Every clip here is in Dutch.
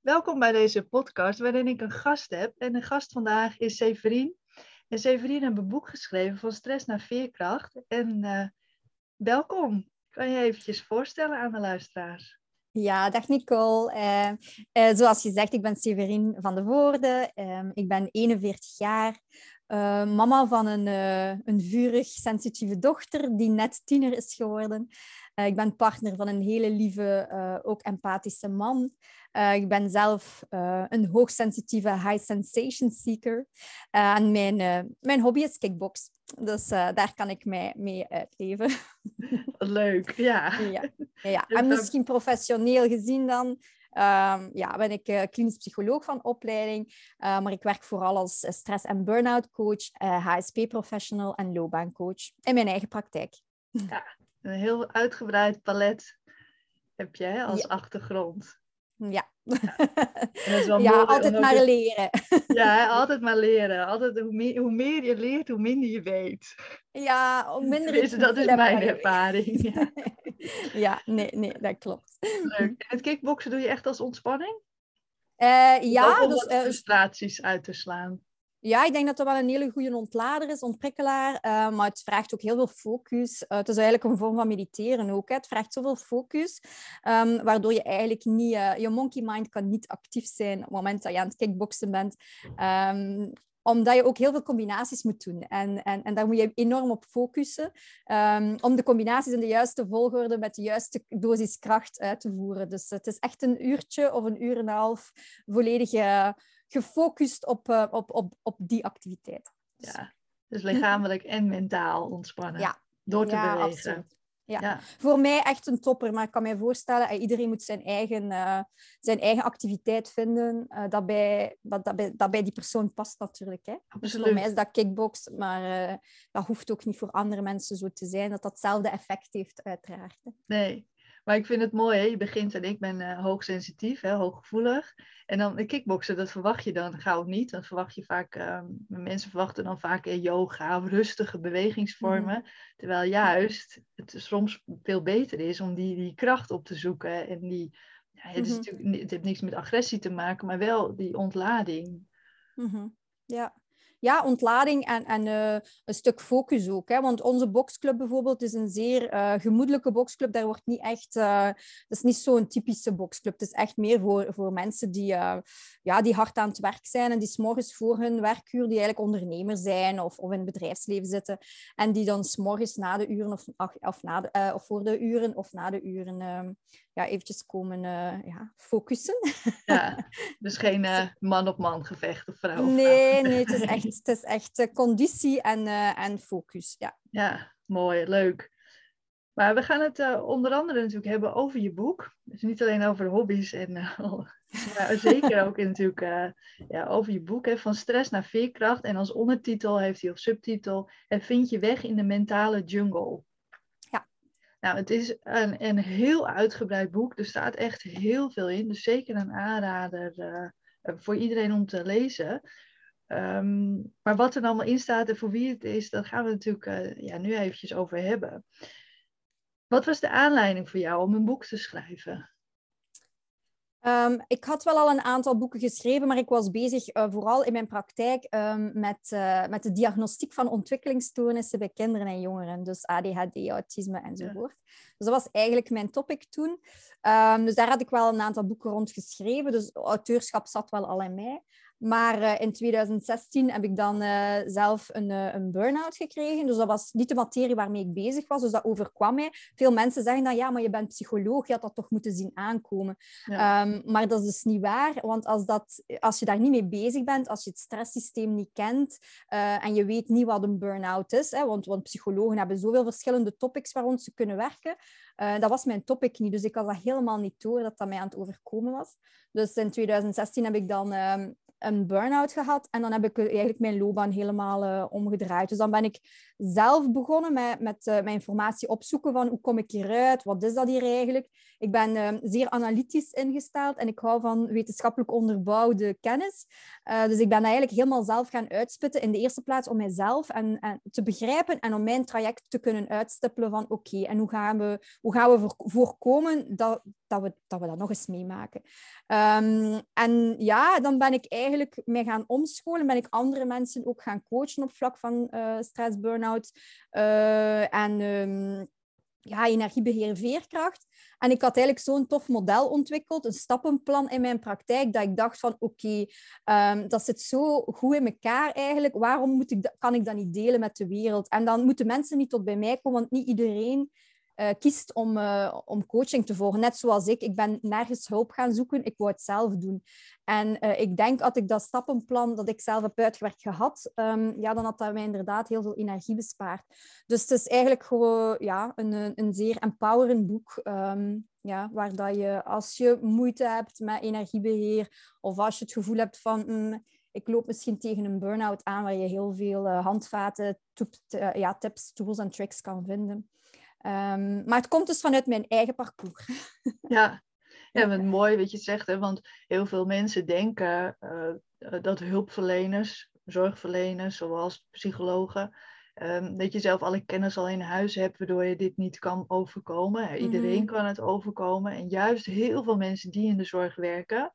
Welkom bij deze podcast waarin ik een gast heb. En de gast vandaag is Severien. En Severien heeft een boek geschreven van stress naar veerkracht. En uh, welkom. Kan je eventjes voorstellen aan de luisteraars? Ja, dag Nicole. Uh, uh, zoals je zegt, ik ben Severien van de Woorden. Ehm, ik ben 41 jaar. Mama van een, een vurig sensitieve dochter die net tiener is geworden. ik ben partner van een hele lieve, ook empathische man. Uh, ik ben zelf uh, een hoogsensitieve high sensation seeker. Uh, en mijn, mijn hobby is kickbox. Dus daar kan ik mij mee uitleven. Leuk, ja. ja. ja. En misschien professioneel gezien dan um, ja, ben ik klinisch psycholoog van opleiding. maar ik werk vooral als stress- en burn-out coach, HSP-professional en loopbaancoach in mijn eigen praktijk. Ja, een heel uitgebreid palet heb je als achtergrond. Ja. ja, ja altijd maar leren. Ja, altijd maar leren. Altijd, hoe, meer, hoe meer je leert, hoe minder je weet. Ja, hoe minder je Dat is mijn ervaring. Ja. ja, nee, nee, dat klopt. Leuk. En het kickboksen doe je echt als ontspanning? Uh, ja. Om dus, uh, frustraties uit te slaan. Ja, ik denk dat dat wel een hele goede ontlader is, ontprikkelaar. Uh, maar het vraagt ook heel veel focus. Uh, het is eigenlijk een vorm van mediteren ook. Hè. Het vraagt zoveel focus, um, waardoor je eigenlijk niet... Uh, je monkey mind kan niet actief zijn op het moment dat je aan het kickboksen bent. Um, omdat je ook heel veel combinaties moet doen. En, en, en daar moet je enorm op focussen. Um, om de combinaties in de juiste volgorde met de juiste dosis kracht uit te voeren. Dus het is echt een uurtje of een uur en een half volledig gefocust op, uh, op, op, op die activiteit. Ja, dus lichamelijk en mentaal ontspannen. Ja. Door te ja, bewegen. Absoluut. Ja. ja. voor mij echt een topper. Maar ik kan me voorstellen, uh, iedereen moet zijn eigen, uh, zijn eigen activiteit vinden uh, dat, bij, dat, dat, bij, dat bij die persoon past natuurlijk. Hè. Dus voor mij is dat kickbox, maar dat hoeft ook niet voor andere mensen zo te zijn. Dat dat hetzelfde effect heeft, uiteraard. Hè. Nee, maar ik vind het mooi, hè? je begint en ik ben uh, hoogsensitief, hè? hooggevoelig. En dan de kickboksen, dat verwacht je dan gauw niet. Dan verwacht je vaak, uh, mensen verwachten dan vaak uh, yoga rustige bewegingsvormen. Mhm. Terwijl juist het soms veel beter is om die, die kracht op te zoeken. En die, ja, het, is mm natuurlijk, het heeft niks met agressie te maken, maar wel die ontlading. Mhm. Ja, ja, ontlading en, en uh, een stuk focus ook. Hè? Want onze boxclub bijvoorbeeld is een zeer uh, gemoedelijke boxclub. Daar wordt niet echt... Uh, dat is niet zo'n typische boxclub. Het is echt meer voor, voor mensen die, ja, die hard aan het werk zijn en die s'morgens voor hun werkuur, die eigenlijk ondernemer zijn of, of in het bedrijfsleven zitten. En die dan s'morgens na de uren of, of, na of voor de uren of na de uren ehm, ja, eventjes komen uh, ja, focussen. Ja, dus geen uh, man-op-man gevecht of vrouw. Nee, nee, het is echt, het is echt uh, conditie en, en focus. Ja. ja, mooi, leuk. Maar we gaan het onder andere natuurlijk hebben over je boek. Dus niet alleen over hobby's, en, maar zeker ook natuurlijk ja, over je boek. Hè, van stress naar veerkracht. En als ondertitel heeft hij of subtitel... En vind je weg in de mentale jungle. Nou, het is een, een heel uitgebreid boek. Er staat echt heel veel in. Dus zeker een aanrader uh, voor iedereen om te lezen. Um, maar wat er allemaal in staat en voor wie het is, daar gaan we natuurlijk uh, ja, nu eventjes over hebben. Wat was de aanleiding voor jou om een boek te schrijven? Um, ik had wel al een aantal boeken geschreven, maar ik was bezig uh, vooral in mijn praktijk um, met, uh, met de diagnostiek van ontwikkelingsstoornissen bij kinderen en jongeren. Dus ADHD, autisme enzovoort. Ja. Dus dat was eigenlijk mijn topic toen. Um, dus daar had ik wel een aantal boeken rond geschreven. Dus auteurschap zat wel al in mij. Maar uh, in 2016 heb ik dan uh, zelf een, uh, een burn-out gekregen. Dus dat was niet de materie waarmee ik bezig was. Dus dat overkwam mij. Veel mensen zeggen dan, ja, maar je bent psycholoog. Je had dat toch moeten zien aankomen. Ja. Um, maar dat is dus niet waar. Want als, dat, als je daar niet mee bezig bent, als je het stresssysteem niet kent en je weet niet wat een burn-out is, hè, want, want psychologen hebben zoveel verschillende topics waar ze kunnen werken. dat was mijn topic niet. Dus ik had dat helemaal niet door dat dat mij aan het overkomen was. Dus in 2016 heb ik dan um, een burn-out gehad en dan heb ik eigenlijk mijn loopbaan helemaal uh, omgedraaid. Dus dan ben ik zelf begonnen met, met uh, mijn informatie opzoeken van hoe kom ik hieruit, wat is dat hier eigenlijk. Ik ben uh, zeer analytisch ingesteld en ik hou van wetenschappelijk onderbouwde kennis. dus ik ben eigenlijk helemaal zelf gaan uitspitten in de eerste plaats om mijzelf en, en te begrijpen en om mijn traject te kunnen uitstippelen van oké, en hoe gaan we, hoe gaan we voorkomen dat dat, we, dat dat nog eens meemaken. Ehm, en ja, dan ben ik eigenlijk mij gaan omscholen. Ben ik andere mensen ook gaan coachen op vlak van uh, stress, burn-out en um, ja, energiebeheer, veerkracht. En ik had eigenlijk zo'n tof model ontwikkeld, een stappenplan in mijn praktijk, dat ik dacht van oké, ehm, dat zit zo goed in elkaar eigenlijk. Waarom moet ik kan ik dat niet delen met de wereld? En dan moeten mensen niet tot bij mij komen, want niet iedereen uh, kiest om, uh, om coaching te volgen. Net zoals ik. Ik ben nergens hulp gaan zoeken. Ik wou het zelf doen. En uh, ik denk, dat ik dat stappenplan dat ik zelf heb uitgewerkt gehad, um, ja, dan had dat mij inderdaad heel veel energie bespaard. Dus het is eigenlijk gewoon ja, een, een zeer empowerend boek. Um, ja, waar dat je, als je moeite hebt met energiebeheer, of als je het gevoel hebt van... Mm, ik loop misschien tegen een burn-out aan waar je heel veel handvaten, ja, tips, tools en tricks kan vinden. Um, maar het komt dus vanuit mijn eigen parcours. Ja, ja wat mooi wat je zegt, hè? want heel veel mensen denken uh, dat hulpverleners, zorgverleners, zoals psychologen, um, dat je zelf alle kennis al in huis hebt, waardoor je dit niet kan overkomen. Iedereen mhm. kan het overkomen. En juist heel veel mensen die in de zorg werken,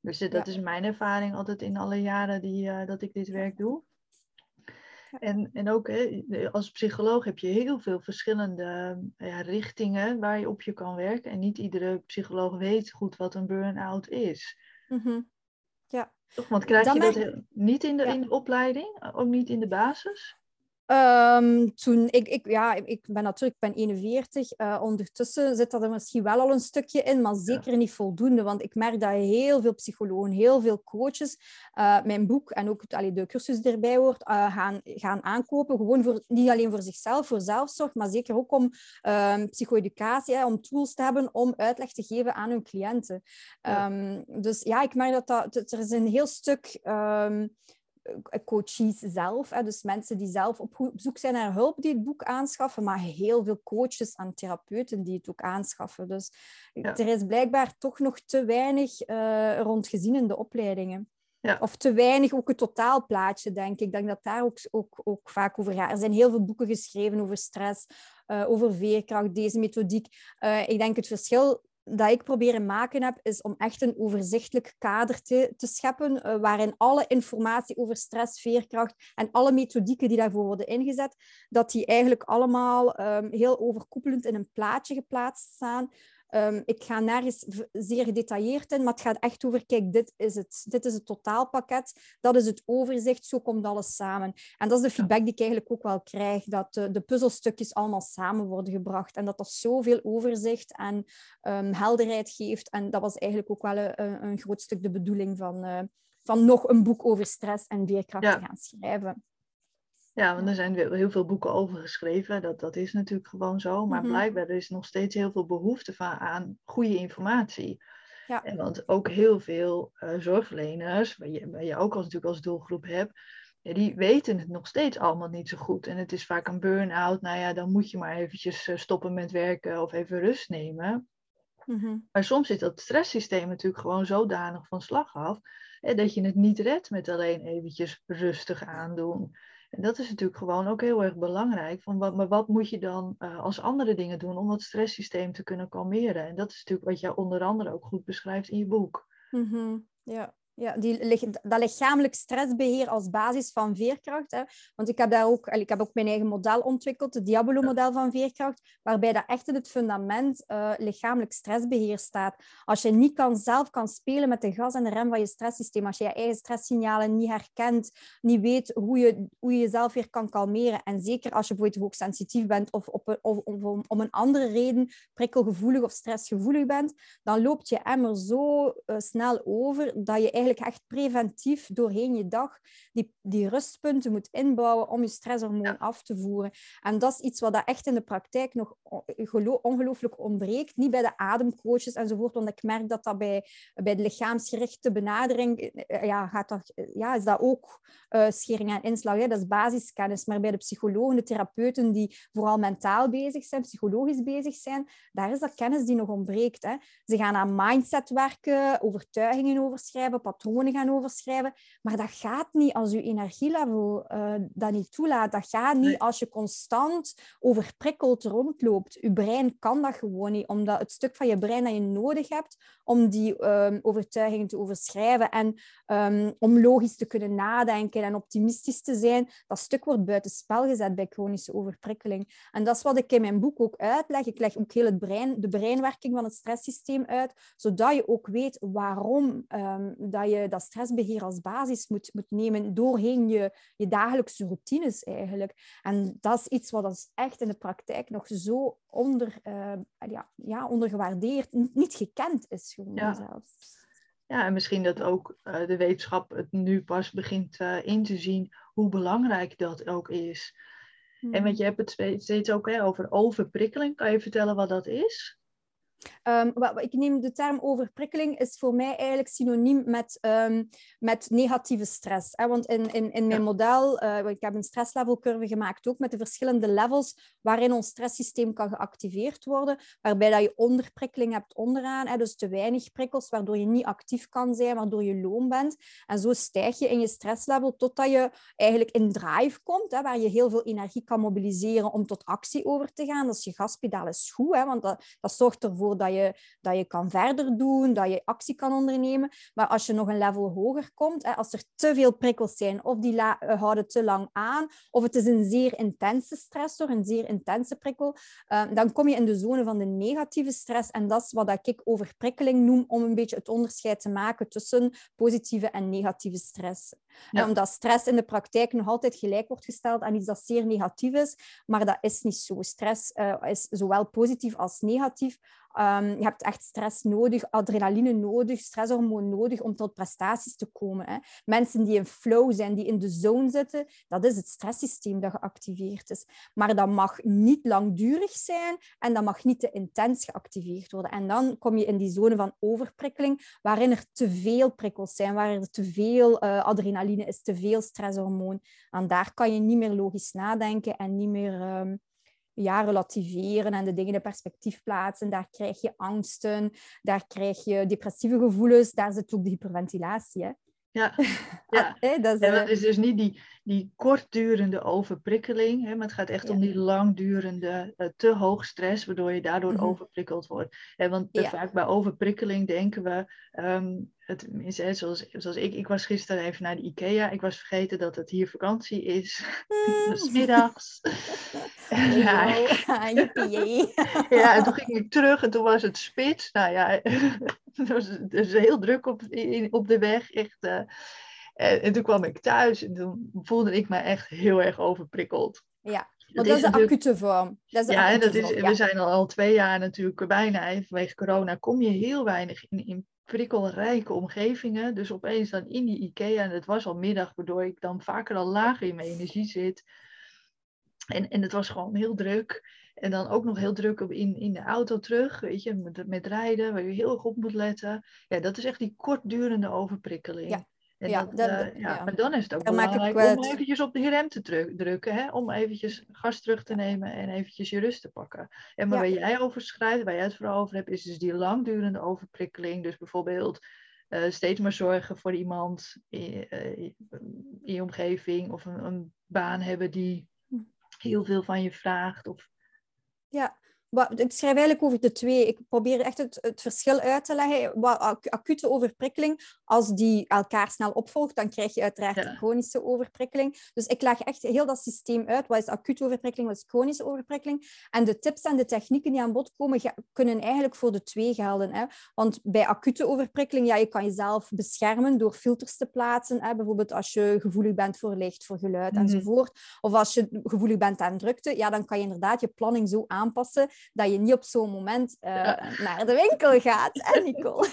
dus dat is mijn ervaring altijd in alle jaren die, uh, dat ik dit werk doe. En, en ook hè, als psycholoog heb je heel veel verschillende ja, richtingen waar je op je kan werken. En niet iedere psycholoog weet goed wat een burn-out is. Mm Ja. Toch? Want krijg je dat niet in de, in de opleiding, ook niet in de basis? Um, toen ik, ik, ja, ik ben natuurlijk ik ben 41. Uh, eh, ondertussen zit dat er misschien wel al een stukje in, maar zeker niet voldoende. Want ik merk dat heel veel psychologen, heel veel coaches uh, mijn boek en ook allee, de cursus die erbij hoort, uh, gaan, gaan aankopen. Gewoon voor, niet alleen voor zichzelf, voor zelfzorg, maar zeker ook om um, psycho-educatie, om tools te hebben om uitleg te geven aan hun cliënten. Ja. Um, dus ja, ik merk dat, dat er is een heel stuk eh, coaches zelf, hè, dus mensen die zelf op zoek zijn naar hulp die het boek aanschaffen, maar heel veel coaches en therapeuten die het ook aanschaffen. Dus er is blijkbaar toch nog te weinig uh, rond gezien in de opleidingen. Ja. Of te weinig ook het totaalplaatje, denk ik. Ik denk dat daar ook, ook, ook vaak over gaat. Er zijn heel veel boeken geschreven over stress, uh, over veerkracht, deze methodiek. Uh, ik denk het verschil dat ik proberen maken heb, is om echt een overzichtelijk kader te, te scheppen, uh, waarin alle informatie over stress, veerkracht en alle methodieken die daarvoor worden ingezet, dat die eigenlijk allemaal um, heel overkoepelend in een plaatje geplaatst staan, Um, ik ga nergens zeer gedetailleerd in, maar het gaat echt over, kijk, dit is het. Dit is het totaalpakket, dat is het overzicht, zo komt alles samen. En dat is de feedback die ik eigenlijk ook wel krijg, dat de, de puzzelstukjes allemaal samen worden gebracht en dat dat zoveel overzicht en um, helderheid geeft. En dat was eigenlijk ook wel een, een groot stuk de bedoeling van, uh, van nog een boek over stress en veerkracht ja. te gaan schrijven. Ja, want er zijn heel veel boeken over geschreven. Dat, dat is natuurlijk gewoon zo. Maar mm-hmm. blijkbaar er is nog steeds heel veel behoefte van, aan goede informatie. Ja. En want ook heel veel uh, zorgverleners, waar je, waar je ook als, natuurlijk als doelgroep hebt, ja, die weten het nog steeds allemaal niet zo goed. En het is vaak een burn-out. Nou ja, dan moet je maar eventjes uh, stoppen met werken of even rust nemen. Mm-hmm. Maar soms zit dat stresssysteem natuurlijk gewoon zodanig van slag af, hè, dat je het niet redt met alleen eventjes rustig aandoen. En dat is natuurlijk gewoon ook heel erg belangrijk. Van wat, maar wat moet je dan uh, als andere dingen doen om dat stresssysteem te kunnen kalmeren? En dat is natuurlijk wat jij onder andere ook goed beschrijft in je boek. Mm. Ja, ja, die, dat lichamelijk stressbeheer als basis van veerkracht. Hè. Want ik heb daar ook, ik heb ook mijn eigen model ontwikkeld, het Diabolo-model van veerkracht, waarbij dat echt in het fundament uh, lichamelijk stressbeheer staat. Als je niet kan, zelf kan spelen met de gas en de rem van je stresssysteem, als je je eigen stresssignalen niet herkent, niet weet hoe je, hoe je jezelf weer kan kalmeren, en zeker als je bijvoorbeeld hoogsensitief bent of, op of, om, om een andere reden prikkelgevoelig of stressgevoelig bent, dan loopt je emmer zo uh, snel over dat je eigenlijk echt preventief doorheen je dag die, die rustpunten moet inbouwen om je stresshormoon af te voeren. En dat is iets wat dat echt in de praktijk nog ongelooflijk ontbreekt. Niet bij de ademcoaches enzovoort, want ik merk dat dat bij, bij de lichaamsgerichte benadering, eh, ja, gaat dat, ja, is dat ook uh, schering en inslag. Hè? Dat is basiskennis. Maar bij de psychologen, de therapeuten die vooral mentaal bezig zijn, psychologisch bezig zijn, daar is dat kennis die nog ontbreekt. Hè? Ze gaan aan mindset werken, overtuigingen overschrijven, patronen gaan overschrijven. Maar dat gaat niet als je energielevel uh, dat niet toelaat. Dat gaat niet als je constant overprikkeld rondloopt. Je brein kan dat gewoon niet, omdat het stuk van je brein dat je nodig hebt om die um, overtuigingen te overschrijven en um, om logisch te kunnen nadenken en optimistisch te zijn, dat stuk wordt buitenspel gezet bij chronische overprikkeling. En dat is wat ik in mijn boek ook uitleg. Ik leg ook heel het brein, de breinwerking van het stresssysteem uit, zodat je ook weet waarom um, dat je dat stressbeheer als basis moet, moet nemen doorheen je, je dagelijkse routines eigenlijk. En dat is iets wat ons echt in de praktijk nog zo onder, uh, ja, ja, ondergewaardeerd, niet gekend is gewoon ja. zelfs. Ja, en misschien dat ook uh, de wetenschap het nu pas begint uh, in te zien hoe belangrijk dat ook is. En want hmm. je hebt het steeds ook hè, over overprikkeling. Kan je vertellen wat dat is? Um, ik neem de term overprikkeling is voor mij eigenlijk synoniem met, um, met negatieve stress. Hè? Want in, in, in mijn model, uh, ik heb een stresslevelcurve gemaakt ook met de verschillende levels waarin ons stresssysteem kan geactiveerd worden, waarbij dat je onderprikkeling hebt onderaan, hè? dus te weinig prikkels, waardoor je niet actief kan zijn, waardoor je loom bent. En zo stijg je in je stresslevel totdat je eigenlijk in drive komt, hè? waar je heel veel energie kan mobiliseren om tot actie over te gaan. Dus je gaspedaal is goed, hè? want dat, dat zorgt ervoor dat je, dat je kan verder doen, dat je actie kan ondernemen. Maar als je nog een level hoger komt, hè, als er te veel prikkels zijn, of die eh, houden te lang aan, of het is een zeer intense stressor, een zeer intense prikkel, uh, dan kom je in de zone van de negatieve stress. En dat is wat ik overprikkeling noem, om een beetje het onderscheid te maken tussen positieve en negatieve stress. Omdat stress in de praktijk nog altijd gelijk wordt gesteld aan iets dat zeer negatief is, maar dat is niet zo. Stress uh, is zowel positief als negatief. Um, je hebt echt stress nodig, adrenaline nodig, stresshormoon nodig om tot prestaties te komen. Hè. Mensen die in flow zijn, die in de zone zitten, dat is het stresssysteem dat geactiveerd is. Maar dat mag niet langdurig zijn en dat mag niet te intens geactiveerd worden. En dan kom je in die zone van overprikkeling, waarin er te veel prikkels zijn, waar er te veel uh, adrenaline is, te veel stresshormoon. En daar kan je niet meer logisch nadenken en niet meer... Um, ja, relativeren en de dingen in perspectief plaatsen. Daar krijg je angsten, daar krijg je depressieve gevoelens, daar zit ook de hyperventilatie. Hè? Ja, ja. Ah, dat, is, en dat is dus niet die, die kortdurende overprikkeling, hè, maar het gaat echt om die langdurende, uh, te hoog stress, waardoor je daardoor mm overprikkeld wordt. Hè, want vaak bij overprikkeling denken we, um, het, hè, zoals, zoals ik, ik was gisteren even naar de IKEA, ik was vergeten dat het hier vakantie is, mm. dus middags. ja, ja, en toen ging ik terug en toen was het spits. Nou ja, het was dus heel druk op, in, op de weg, echt... Uh, en, en, toen kwam ik thuis en toen voelde ik me echt heel erg overprikkeld. Ja, want dat, is de acute vorm. Dat is de ja, dat is, we zijn al, al twee jaar natuurlijk bijna, vanwege corona kom je heel weinig in, in prikkelrijke omgevingen. Dus opeens dan in die IKEA, en het was al middag, waardoor ik dan vaker al lager in mijn energie zit. En, en het was gewoon heel druk. En dan ook nog heel druk op in, in de auto terug, weet je, met, met rijden, waar je heel erg op moet letten. Ja, dat is echt die kortdurende overprikkeling. Ja. En ja, dat, uh, ja, Maar dan is het ook dan belangrijk om eventjes op de rem te drukken. Hè? Om eventjes gas terug te nemen en eventjes je rust te pakken. En maar waar jij over schrijft, waar jij het vooral over hebt, is dus die langdurende overprikkeling. Dus bijvoorbeeld uh, steeds maar zorgen voor iemand in, uh, in je omgeving. Of een, een baan hebben die hm. heel veel van je vraagt. Of ja, ik schrijf eigenlijk over de twee. Ik probeer echt het, het verschil uit te leggen. Wat, acute overprikkeling, als die elkaar snel opvolgt, dan krijg je uiteraard ja. chronische overprikkeling. Dus ik leg echt heel dat systeem uit. Wat is acute overprikkeling, wat is chronische overprikkeling? En de tips en de technieken die aan bod komen, kunnen eigenlijk voor de twee gelden. Hè? Want bij acute overprikkeling, ja, je kan jezelf beschermen door filters te plaatsen. Hè? Bijvoorbeeld als je gevoelig bent voor licht, voor geluid mm enzovoort. Of als je gevoelig bent aan drukte, ja, dan kan je inderdaad je planning zo aanpassen dat je niet op zo'n moment uh, naar de winkel gaat, hè, Nicole?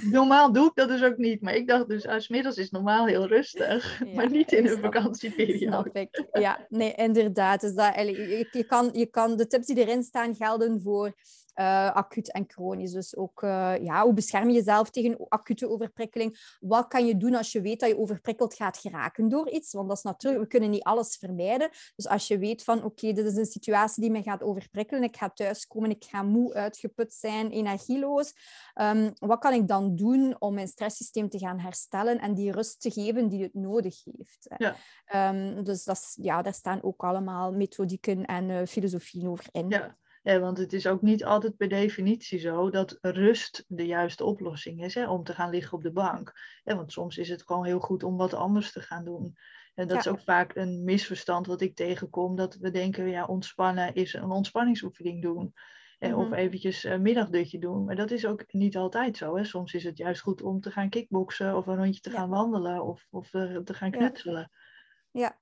normaal doe ik dat dus ook niet. Maar ik dacht dus, als middags is normaal heel rustig. maar niet in de vakantieperiode. Snap ik. Ja, nee, inderdaad. Dus dat, je, je, kan, je kan de tips die erin staan gelden voor uh, acuut en chronisch. Dus ook, uh, ja, hoe bescherm je jezelf tegen acute overprikkeling? Wat kan je doen als je weet dat je overprikkeld gaat geraken door iets? Want dat is natuurlijk, we kunnen niet alles vermijden. Dus als je weet van, oké, dit is een situatie die me gaat overprikkelen, ik ga thuiskomen, ik ga moe, uitgeput zijn, energieloos. Um, wat kan ik dan doen om mijn stresssysteem te gaan herstellen en die rust te geven die het nodig heeft? Ja. Um, dus dat is, ja, daar staan ook allemaal methodieken en uh, filosofieën over in. Ja. Ja, want het is ook niet altijd per definitie zo dat rust de juiste oplossing is hè, om te gaan liggen op de bank. Want soms is het gewoon heel goed om wat anders te gaan doen. En dat is ook vaak een misverstand wat ik tegenkom, dat we denken, ja, ontspannen is een ontspanningsoefening doen. Mm Of eventjes een middagdutje doen. Maar dat is ook niet altijd zo. Hè. Soms is het juist goed om te gaan kickboksen of een rondje te gaan wandelen of, of te gaan knutselen. Ja,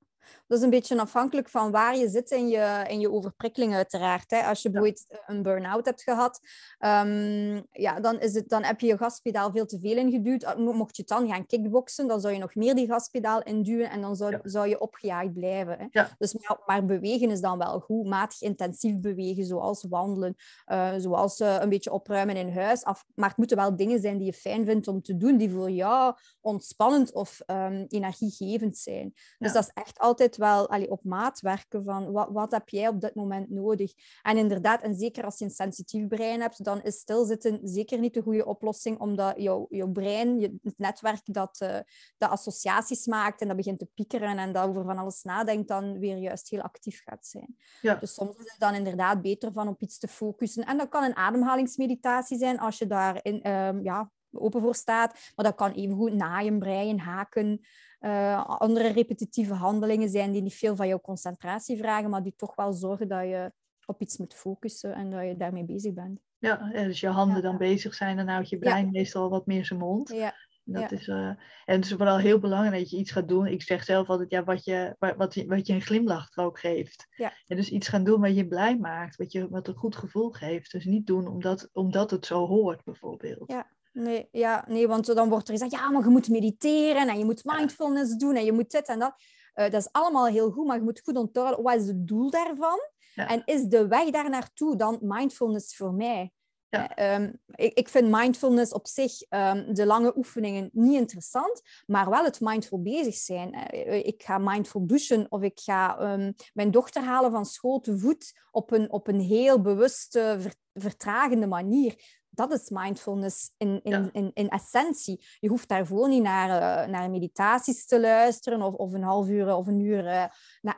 dat is een beetje afhankelijk van waar je zit in je, in je overprikkeling uiteraard. Hè. Als je bijvoorbeeld een burn-out hebt gehad, um, ja, dan, is het, dan heb je je gaspedaal veel te veel ingeduwd. Ah, mocht je dan gaan kickboksen, dan zou je nog meer die gaspedaal induwen en dan zou, zou je opgejaagd blijven. Hè. Ja. Dus maar, maar, bewegen is dan wel goed. Matig intensief bewegen, zoals wandelen, uh, zoals uh, een beetje opruimen in huis. Af, maar het moeten wel dingen zijn die je fijn vindt om te doen, die voor jou ontspannend of um, energiegevend zijn. Dus dat is echt altijd wel allee, op maat werken van wat, wat heb jij op dit moment nodig. En inderdaad, en zeker als je een sensitief brein hebt, dan is stilzitten zeker niet de goede oplossing, omdat jouw, jouw brein, je, het netwerk dat, uh, dat associaties maakt en dat begint te piekeren en dat over van alles nadenkt, dan weer juist heel actief gaat zijn. Ja. Dus soms is het dan inderdaad beter van op iets te focussen. En dat kan een ademhalingsmeditatie zijn, als je daarin um, ja, open voor staat. Maar dat kan evengoed naaien, breien, haken, uh, andere repetitieve handelingen zijn die niet veel van jouw concentratie vragen, maar die toch wel zorgen dat je op iets moet focussen en dat je daarmee bezig bent. Ja, dus je handen ja. dan bezig zijn, dan houdt je brein ja. meestal wat meer zijn mond. Ja. Dat is, uh, en het is vooral heel belangrijk dat je iets gaat doen. Ik zeg zelf altijd, ja, wat je, wat, wat je een glimlach ook geeft. Ja. En dus iets gaan doen wat je blij maakt, wat, je, wat een goed gevoel geeft. Dus niet doen omdat, omdat het zo hoort, bijvoorbeeld. Ja. Nee, ja, nee, want dan wordt er gezegd, ja, maar je moet mediteren en je moet mindfulness doen en je moet dit en dat. Uh, dat is allemaal heel goed, maar je moet goed onthouden, wat is het doel daarvan? Ja. En is de weg daar naartoe dan mindfulness voor mij? Ja. Um, ik, ik, vind mindfulness op zich, um, de lange oefeningen, niet interessant, maar wel het mindful bezig zijn. Uh, ik ga mindful douchen of ik ga um, mijn dochter halen van school te voet op een, op een heel bewuste, ver, vertragende manier dat is mindfulness in, in, Ja. in, in essentie. Je hoeft daarvoor niet naar, uh, naar meditaties te luisteren of, of een half uur of een uur uh,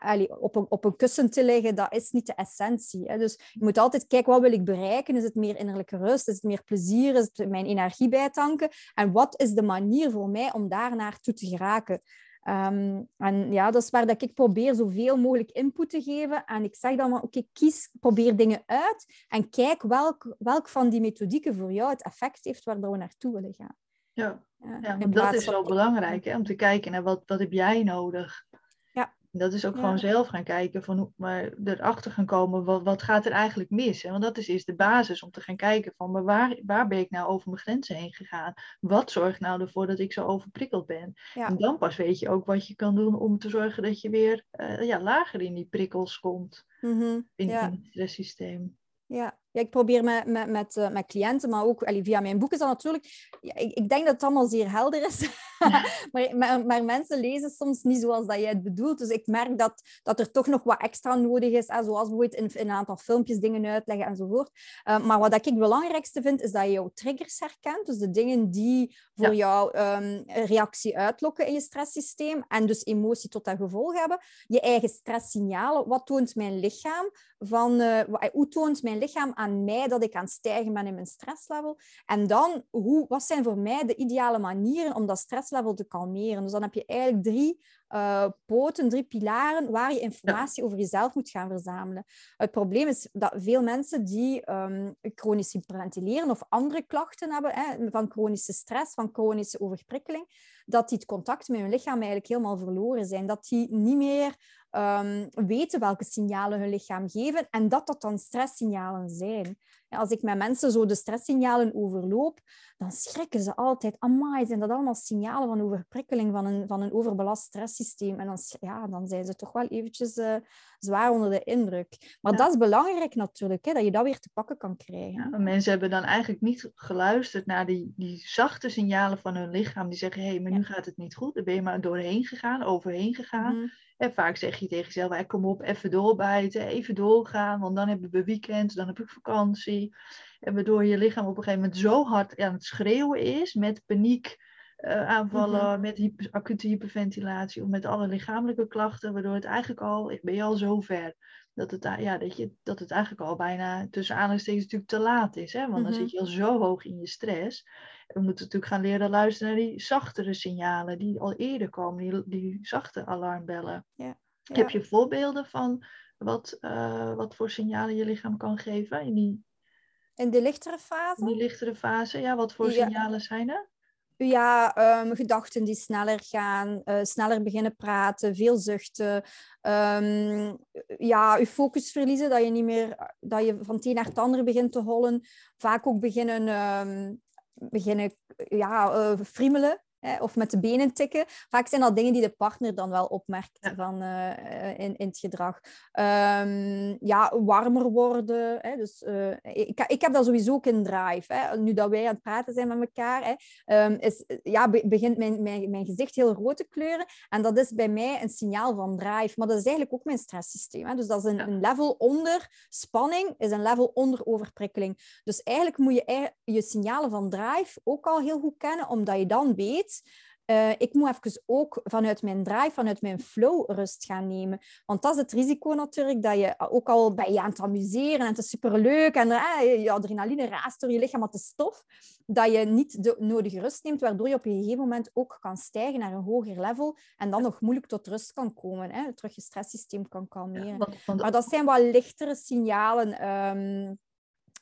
allee, op, een, op een kussen te liggen. Dat is niet de essentie. Hè. Dus je moet altijd kijken, wat wil ik bereiken? Is het meer innerlijke rust? Is het meer plezier? Is het mijn energie bijtanken? En wat is de manier voor mij om daar naartoe te geraken? Um, en ja, dat is waar dat ik probeer zoveel mogelijk input te geven. En ik zeg dan maar, oké, okay, kies, probeer dingen uit en kijk welk, welk van die methodieken voor jou het effect heeft waar we naartoe willen gaan. Ja, ja, ja dat is wel belangrijk, hè, om te kijken naar wat, wat heb jij nodig. Dat is ook Ja. gewoon zelf gaan kijken, van, hoe- maar erachter gaan komen, wat, wat gaat er eigenlijk mis? Hè? Want dat is eerst de basis om te gaan kijken van, maar waar, waar ben ik nou over mijn grenzen heen gegaan? Wat zorgt nou ervoor dat ik zo overprikkeld ben? Ja. En dan pas weet je ook wat je kan doen om te zorgen dat je weer eh, ja, lager in die prikkels komt, Mhm. in, Ja. in het stresssysteem. Ja. Ja, ik probeer met, met, met, eh, met cliënten, maar ook allee, via mijn boek is dat natuurlijk... Ja, ik, ik denk dat het allemaal zeer helder is. maar, maar, maar mensen lezen soms niet zoals dat jij het bedoelt. Dus ik merk dat, dat er toch nog wat extra nodig is. Hè, zoals bijvoorbeeld in, in een aantal filmpjes dingen uitleggen enzovoort. Uh, maar wat ik het belangrijkste vind, is dat je jouw triggers herkent. Dus de dingen die voor jou um, een reactie uitlokken in je stresssysteem. En dus emotie tot dat gevolg hebben. Je eigen stresssignalen. Wat toont mijn lichaam? Van, uh, wa- hoe toont mijn lichaam aan mij dat ik aan het stijgen ben in mijn stresslevel? En dan, hoe, wat zijn voor mij de ideale manieren om dat stresslevel te kalmeren? Dus dan heb je eigenlijk drie uh, poten, drie pilaren waar je informatie over jezelf moet gaan verzamelen. Het probleem is dat veel mensen die um, chronisch hyperventileren of andere klachten hebben, hè, van chronische stress, van chronische overprikkeling, dat die het contact met hun lichaam eigenlijk helemaal verloren zijn. Dat die niet meer um, weten welke signalen hun lichaam geven en dat dat dan stresssignalen zijn. Als ik met mensen zo de stresssignalen overloop, dan schrikken ze altijd. Amai, zijn dat allemaal signalen van overprikkeling van een, van een overbelast stresssysteem? En dan, ja, dan zijn ze toch wel eventjes uh, zwaar onder de indruk. Maar dat is belangrijk natuurlijk, hè, dat je dat weer te pakken kan krijgen. Ja, mensen hebben dan eigenlijk niet geluisterd naar die, die zachte signalen van hun lichaam. Die zeggen, hé, hey, maar nu gaat het niet goed. Daar ben je maar doorheen gegaan, overheen gegaan. Mm. En vaak zeg je tegen jezelf, kom op, even doorbijten, even doorgaan, want dan hebben we weekend, dan heb ik vakantie. En waardoor je lichaam op een gegeven moment zo hard aan het schreeuwen is, met paniek, uh, aanvallen, mhm. met hyper, acute hyperventilatie of met alle lichamelijke klachten, waardoor het eigenlijk al, ben je al zo ver, dat het, ja, dat, je, dat het eigenlijk al bijna tussen aanhalingstekens natuurlijk te laat is. Hè? Want dan mhm. zit je al zo hoog in je stress. We moeten natuurlijk gaan leren luisteren naar die zachtere signalen die al eerder komen, die, die zachte alarmbellen. Ja. Heb je voorbeelden van wat, uh, wat voor signalen je lichaam kan geven in die, in de lichtere fase? In die lichtere fase, ja. Wat voor signalen zijn er? Ja, um, gedachten die sneller gaan, uh, sneller beginnen praten, veel zuchten. Um, ja, je focus verliezen, dat je niet meer, dat je van het een naar het andere begint te hollen. Vaak ook beginnen, um, beginnen ja, uh, friemelen of met de benen tikken. Vaak zijn dat dingen die de partner dan wel opmerkt van, uh, in, in het gedrag. Um, ja, warmer worden. Hè? Dus, uh, ik, ik heb dat sowieso ook in drive. Hè? Nu dat wij aan het praten zijn met elkaar, hè, um, is, ja, begint mijn, mijn, mijn gezicht heel rood te kleuren. En dat is bij mij een signaal van drive. Maar dat is eigenlijk ook mijn stresssysteem. Hè? Dus dat is een, een level onder spanning, is een level onder overprikkeling. Dus eigenlijk moet je je signalen van drive ook al heel goed kennen, omdat je dan weet uh, ik moet even ook vanuit mijn drive, vanuit mijn flow rust gaan nemen. Want dat is het risico natuurlijk, dat je ook al bij je aan het amuseren en het is superleuk en uh, je adrenaline raast door je lichaam, wat de stof, dat je niet de nodige rust neemt, waardoor je op een gegeven moment ook kan stijgen naar een hoger level en dan nog moeilijk tot rust kan komen, hè, terug je stresssysteem kan kalmeren. Maar dat zijn wat lichtere signalen um,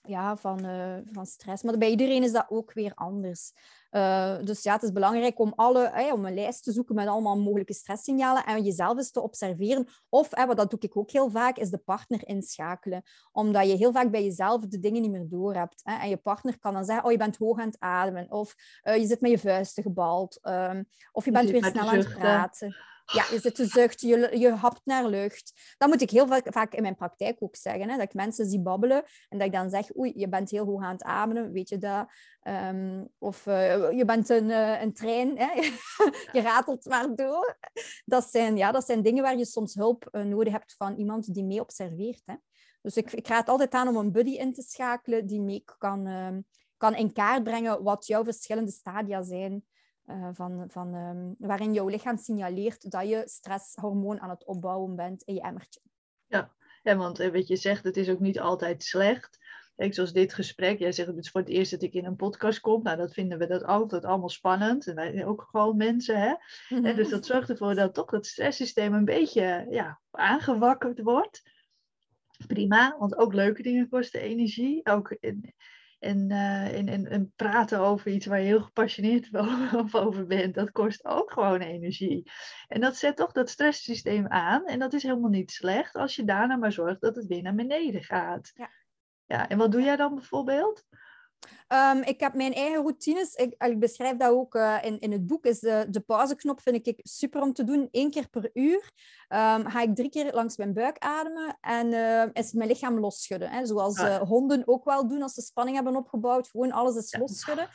ja, van, uh, van stress. Maar bij iedereen is dat ook weer anders. Uh, dus ja, het is belangrijk om, alle, om een lijst te zoeken met allemaal mogelijke stresssignalen en jezelf eens te observeren. Of, wat dat doe ik ook heel vaak, is de partner inschakelen. Omdat je heel vaak bij jezelf de dingen niet meer door hebt. Hè? En je partner kan dan zeggen, oh, je bent hoog aan het ademen. Of uh, je zit met je vuisten gebald. Um, of je, je bent weer snel aan het praten. Ja, je zit te zuchten, je, je hapt naar lucht. Dat moet ik heel vaak, in mijn praktijk ook zeggen. Hè? Dat ik mensen zie babbelen en dat ik dan zeg, oei, je bent heel hoog aan het ademen, weet je dat? Um, of uh, je bent een, uh, een trein, hè? je ratelt maar door. Dat zijn, ja, dat zijn dingen waar je soms hulp uh, nodig hebt van iemand die mee observeert. Hè? Dus ik, ik raad altijd aan om een buddy in te schakelen die mee kan, uh, kan in kaart brengen wat jouw verschillende stadia zijn. Uh, van, van, um, waarin jouw lichaam signaleert dat je stresshormoon aan het opbouwen bent in je emmertje. Ja, ja want wat je zegt, het is ook niet altijd slecht. Kijk, zoals dit gesprek, jij zegt het is voor het eerst dat ik in een podcast kom. Nou, dat vinden we dat altijd allemaal spannend. En wij zijn ook gewoon mensen, hè. En dus dat zorgt ervoor dat toch het stresssysteem een beetje ja, aangewakkerd wordt. Prima, want ook leuke dingen kosten energie. Ook in, en, uh, en, en, praten over iets waar je heel gepassioneerd over bent, dat kost ook gewoon energie. En dat zet toch dat stresssysteem aan. En dat is helemaal niet slecht als je daarna maar zorgt dat het weer naar beneden gaat. Ja. ja en wat doe jij dan bijvoorbeeld? Um, ik heb mijn eigen routines. Ik, ik beschrijf dat ook uh, in, in het boek. Is de, de pauzeknop vind ik super om te doen. Eén keer per uur um, ga ik drie keer langs mijn buik ademen en uh, is mijn lichaam losschudden. Hè? Zoals uh, honden ook wel doen als ze spanning hebben opgebouwd. Gewoon alles is losschudden.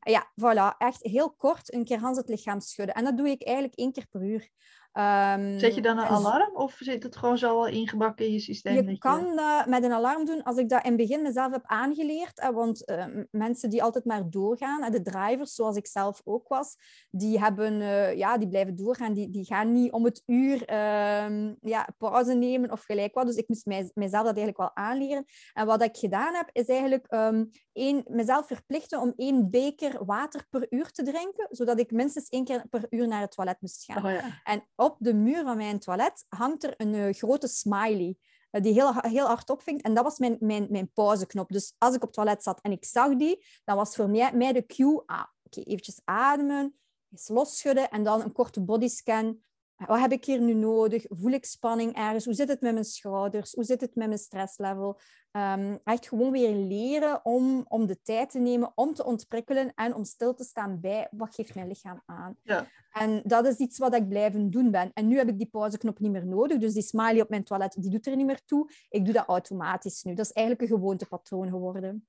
Ja, voilà. Echt heel kort een keer Hans het lichaam schudden. En dat doe ik eigenlijk één keer per uur. Um, Zet je dan een alarm of zit het gewoon zo al ingebakken in je systeem? Je kan dat met een alarm doen als ik dat in het begin mezelf heb aangeleerd. Hè, want uh, mensen die altijd maar doorgaan, de drivers zoals ik zelf ook was, die, hebben, uh, ja, die blijven doorgaan. Die, die gaan niet om het uur uh, ja, pauze nemen of gelijk wat. Dus ik moest mij, mijzelf dat eigenlijk wel aanleren. En wat ik gedaan heb, is eigenlijk um, één, mezelf verplichten om één beker water per uur te drinken, zodat ik minstens één keer per uur naar het toilet moest gaan. Oh, ja. En op de muur van mijn toilet hangt er een uh, grote smiley uh, die heel, heel hard opvinkt. En dat was mijn, mijn, mijn pauzeknop. Dus als ik op het toilet zat en ik zag die, dan was voor mij, mij de cue, ah, oké, eventjes ademen, eens losschudden en dan een korte bodyscan wat heb ik hier nu nodig? Voel ik spanning ergens? Hoe zit het met mijn schouders? Hoe zit het met mijn stresslevel? Um, echt gewoon weer leren om, om de tijd te nemen om te ontprikkelen en om stil te staan bij wat geeft mijn lichaam aan. Ja. En dat is iets wat ik blijven doen ben. En nu heb ik die pauzeknop niet meer nodig, dus die smiley op mijn toilet die doet er niet meer toe. Ik doe dat automatisch nu. Dat is eigenlijk een gewoontepatroon geworden.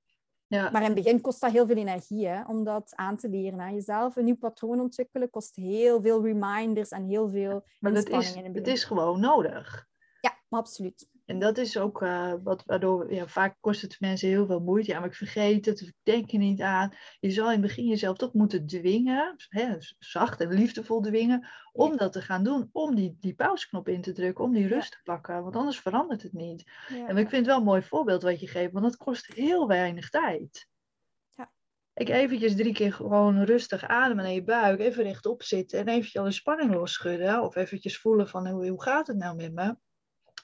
Ja. Maar in het begin kost dat heel veel energie hè, om dat aan te leren. Aan jezelf een nieuw patroon ontwikkelen kost heel veel reminders en heel veel Maar het inspanning is, in het het is gewoon nodig. Ja, absoluut. En dat is ook uh, wat, waardoor ja, vaak kost het mensen heel veel moeite. Ja, maar ik vergeet het, ik denk er niet aan. Je zal in het begin jezelf toch moeten dwingen, hè, zacht en liefdevol dwingen, om dat te gaan doen. Om die, die pauzeknop in te drukken, om die rust te pakken. Want anders verandert het niet. Ja. En ik vind het wel een mooi voorbeeld wat je geeft, want dat kost heel weinig tijd. Ja. Ik eventjes drie keer gewoon rustig ademen naar je buik, even rechtop zitten en eventjes al de spanning losschudden. Of eventjes voelen van hoe, hoe gaat het nou met me?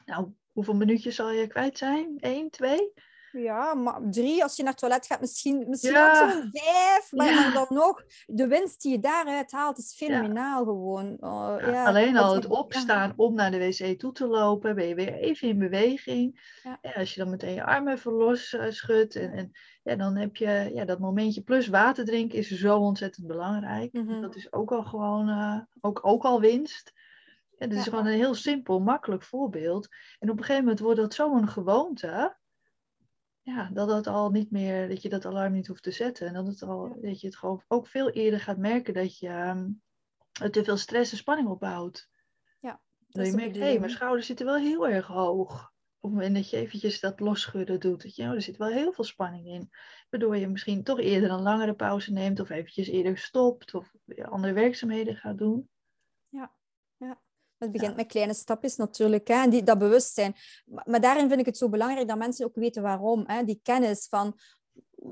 Nou, hoeveel minuutjes zal je kwijt zijn? Eén, twee? Ja, maar drie, als je naar het toilet gaat, misschien, misschien Ja. ook zo'n vijf. Maar, Ja. dan nog, de winst die je daaruit haalt, is fenomenaal gewoon. Oh, alleen al het opstaan om naar de wc toe te lopen, ben je weer even in beweging. Ja. Ja, als je dan meteen je armen even los eh, schudt en, en ja, dan heb je ja, dat momentje. Plus water drinken is zo ontzettend belangrijk. Mhm. Dat is ook al gewoon, eh, ook, ook al winst. Ja, dit is Ja. gewoon een heel simpel, makkelijk voorbeeld. En op een gegeven moment wordt dat zo'n gewoonte. Ja, dat, dat, al niet meer, dat je dat alarm niet hoeft te zetten. En dat, het al, Ja. dat je het gewoon ook veel eerder gaat merken dat je ehm, te veel stress en spanning opbouwt. dat Dat je merkt, hé, bedoeling. mijn schouders zitten wel heel erg hoog. Op het moment dat je eventjes dat losschudden doet. Dat je, oh, er zit wel heel veel spanning in. Waardoor je misschien toch eerder een langere pauze neemt. Of eventjes eerder stopt. Of andere werkzaamheden gaat doen. Het begint met kleine stapjes natuurlijk, hè, en die, dat bewustzijn. Maar, maar daarin vind ik het zo belangrijk dat mensen ook weten waarom. Hè, die kennis van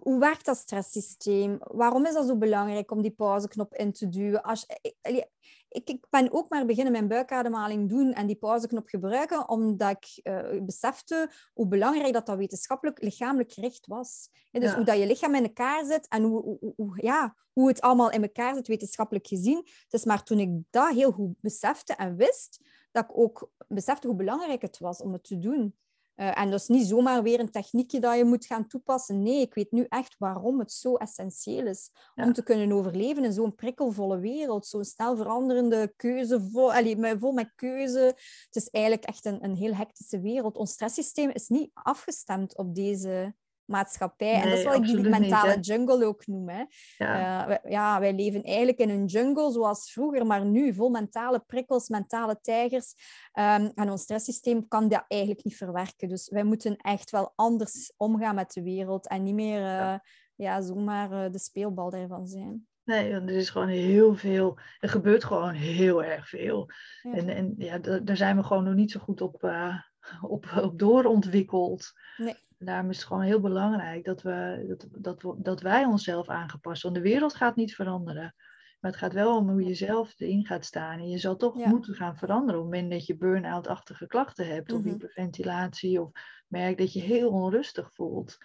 hoe werkt dat stresssysteem? Waarom is dat zo belangrijk om die pauzeknop in te duwen? Als, ik, allee, ik, ik ben ook maar beginnen mijn buikademhaling doen en die pauzeknop gebruiken, omdat ik eh, besefte hoe belangrijk dat, dat wetenschappelijk lichamelijk gericht was. Ja, dus Ja. hoe dat je lichaam in elkaar zit en hoe, hoe, hoe- ja, hoe het allemaal in elkaar zit, wetenschappelijk gezien. Het is maar toen ik dat heel goed besefte en wist, dat ik ook besefte hoe belangrijk het was om het te doen. Eh, en dus niet zomaar weer een techniekje dat je moet gaan toepassen. Nee, ik weet nu echt waarom het zo essentieel is Ja. om te kunnen overleven in zo'n prikkelvolle wereld, zo'n snel veranderende keuze, vol, allee, met- vol met keuze. Het is eigenlijk echt een, een heel hectische wereld. Ons stresssysteem is niet afgestemd op deze maatschappij. en dat is wat ik die niet, mentale jungle ook noem. Hè. Ja, Eh, wij, ja, wij leven eigenlijk in een jungle zoals vroeger, maar nu vol mentale prikkels, mentale tijgers. Ehm, en ons stresssysteem kan dat eigenlijk niet verwerken. Dus wij moeten echt wel anders omgaan met de wereld en niet meer eh, ja. zomaar eh, de speelbal daarvan zijn. nee, want er is gewoon heel veel. Er gebeurt gewoon heel erg veel. Ja. En, en ja, da- daar zijn we gewoon nog niet zo goed op, eh, op, op doorontwikkeld. Nee. Daarom is het gewoon heel belangrijk dat, we, dat, dat, we, dat wij onszelf aangepassen. Want de wereld gaat niet veranderen. Maar het gaat wel om hoe je zelf erin gaat staan. En je zal toch Ja. moeten gaan veranderen op het moment dat je burn-out-achtige klachten hebt. Of Mhm. hyperventilatie. Of merkt dat je heel onrustig voelt.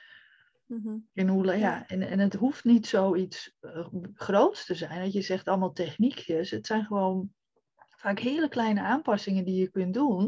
Mhm. En, hoe, ja. Ja. en, en het hoeft niet zoiets uh, groots te zijn. Dat je zegt allemaal techniekjes. Het zijn gewoon vaak hele kleine aanpassingen die je kunt doen.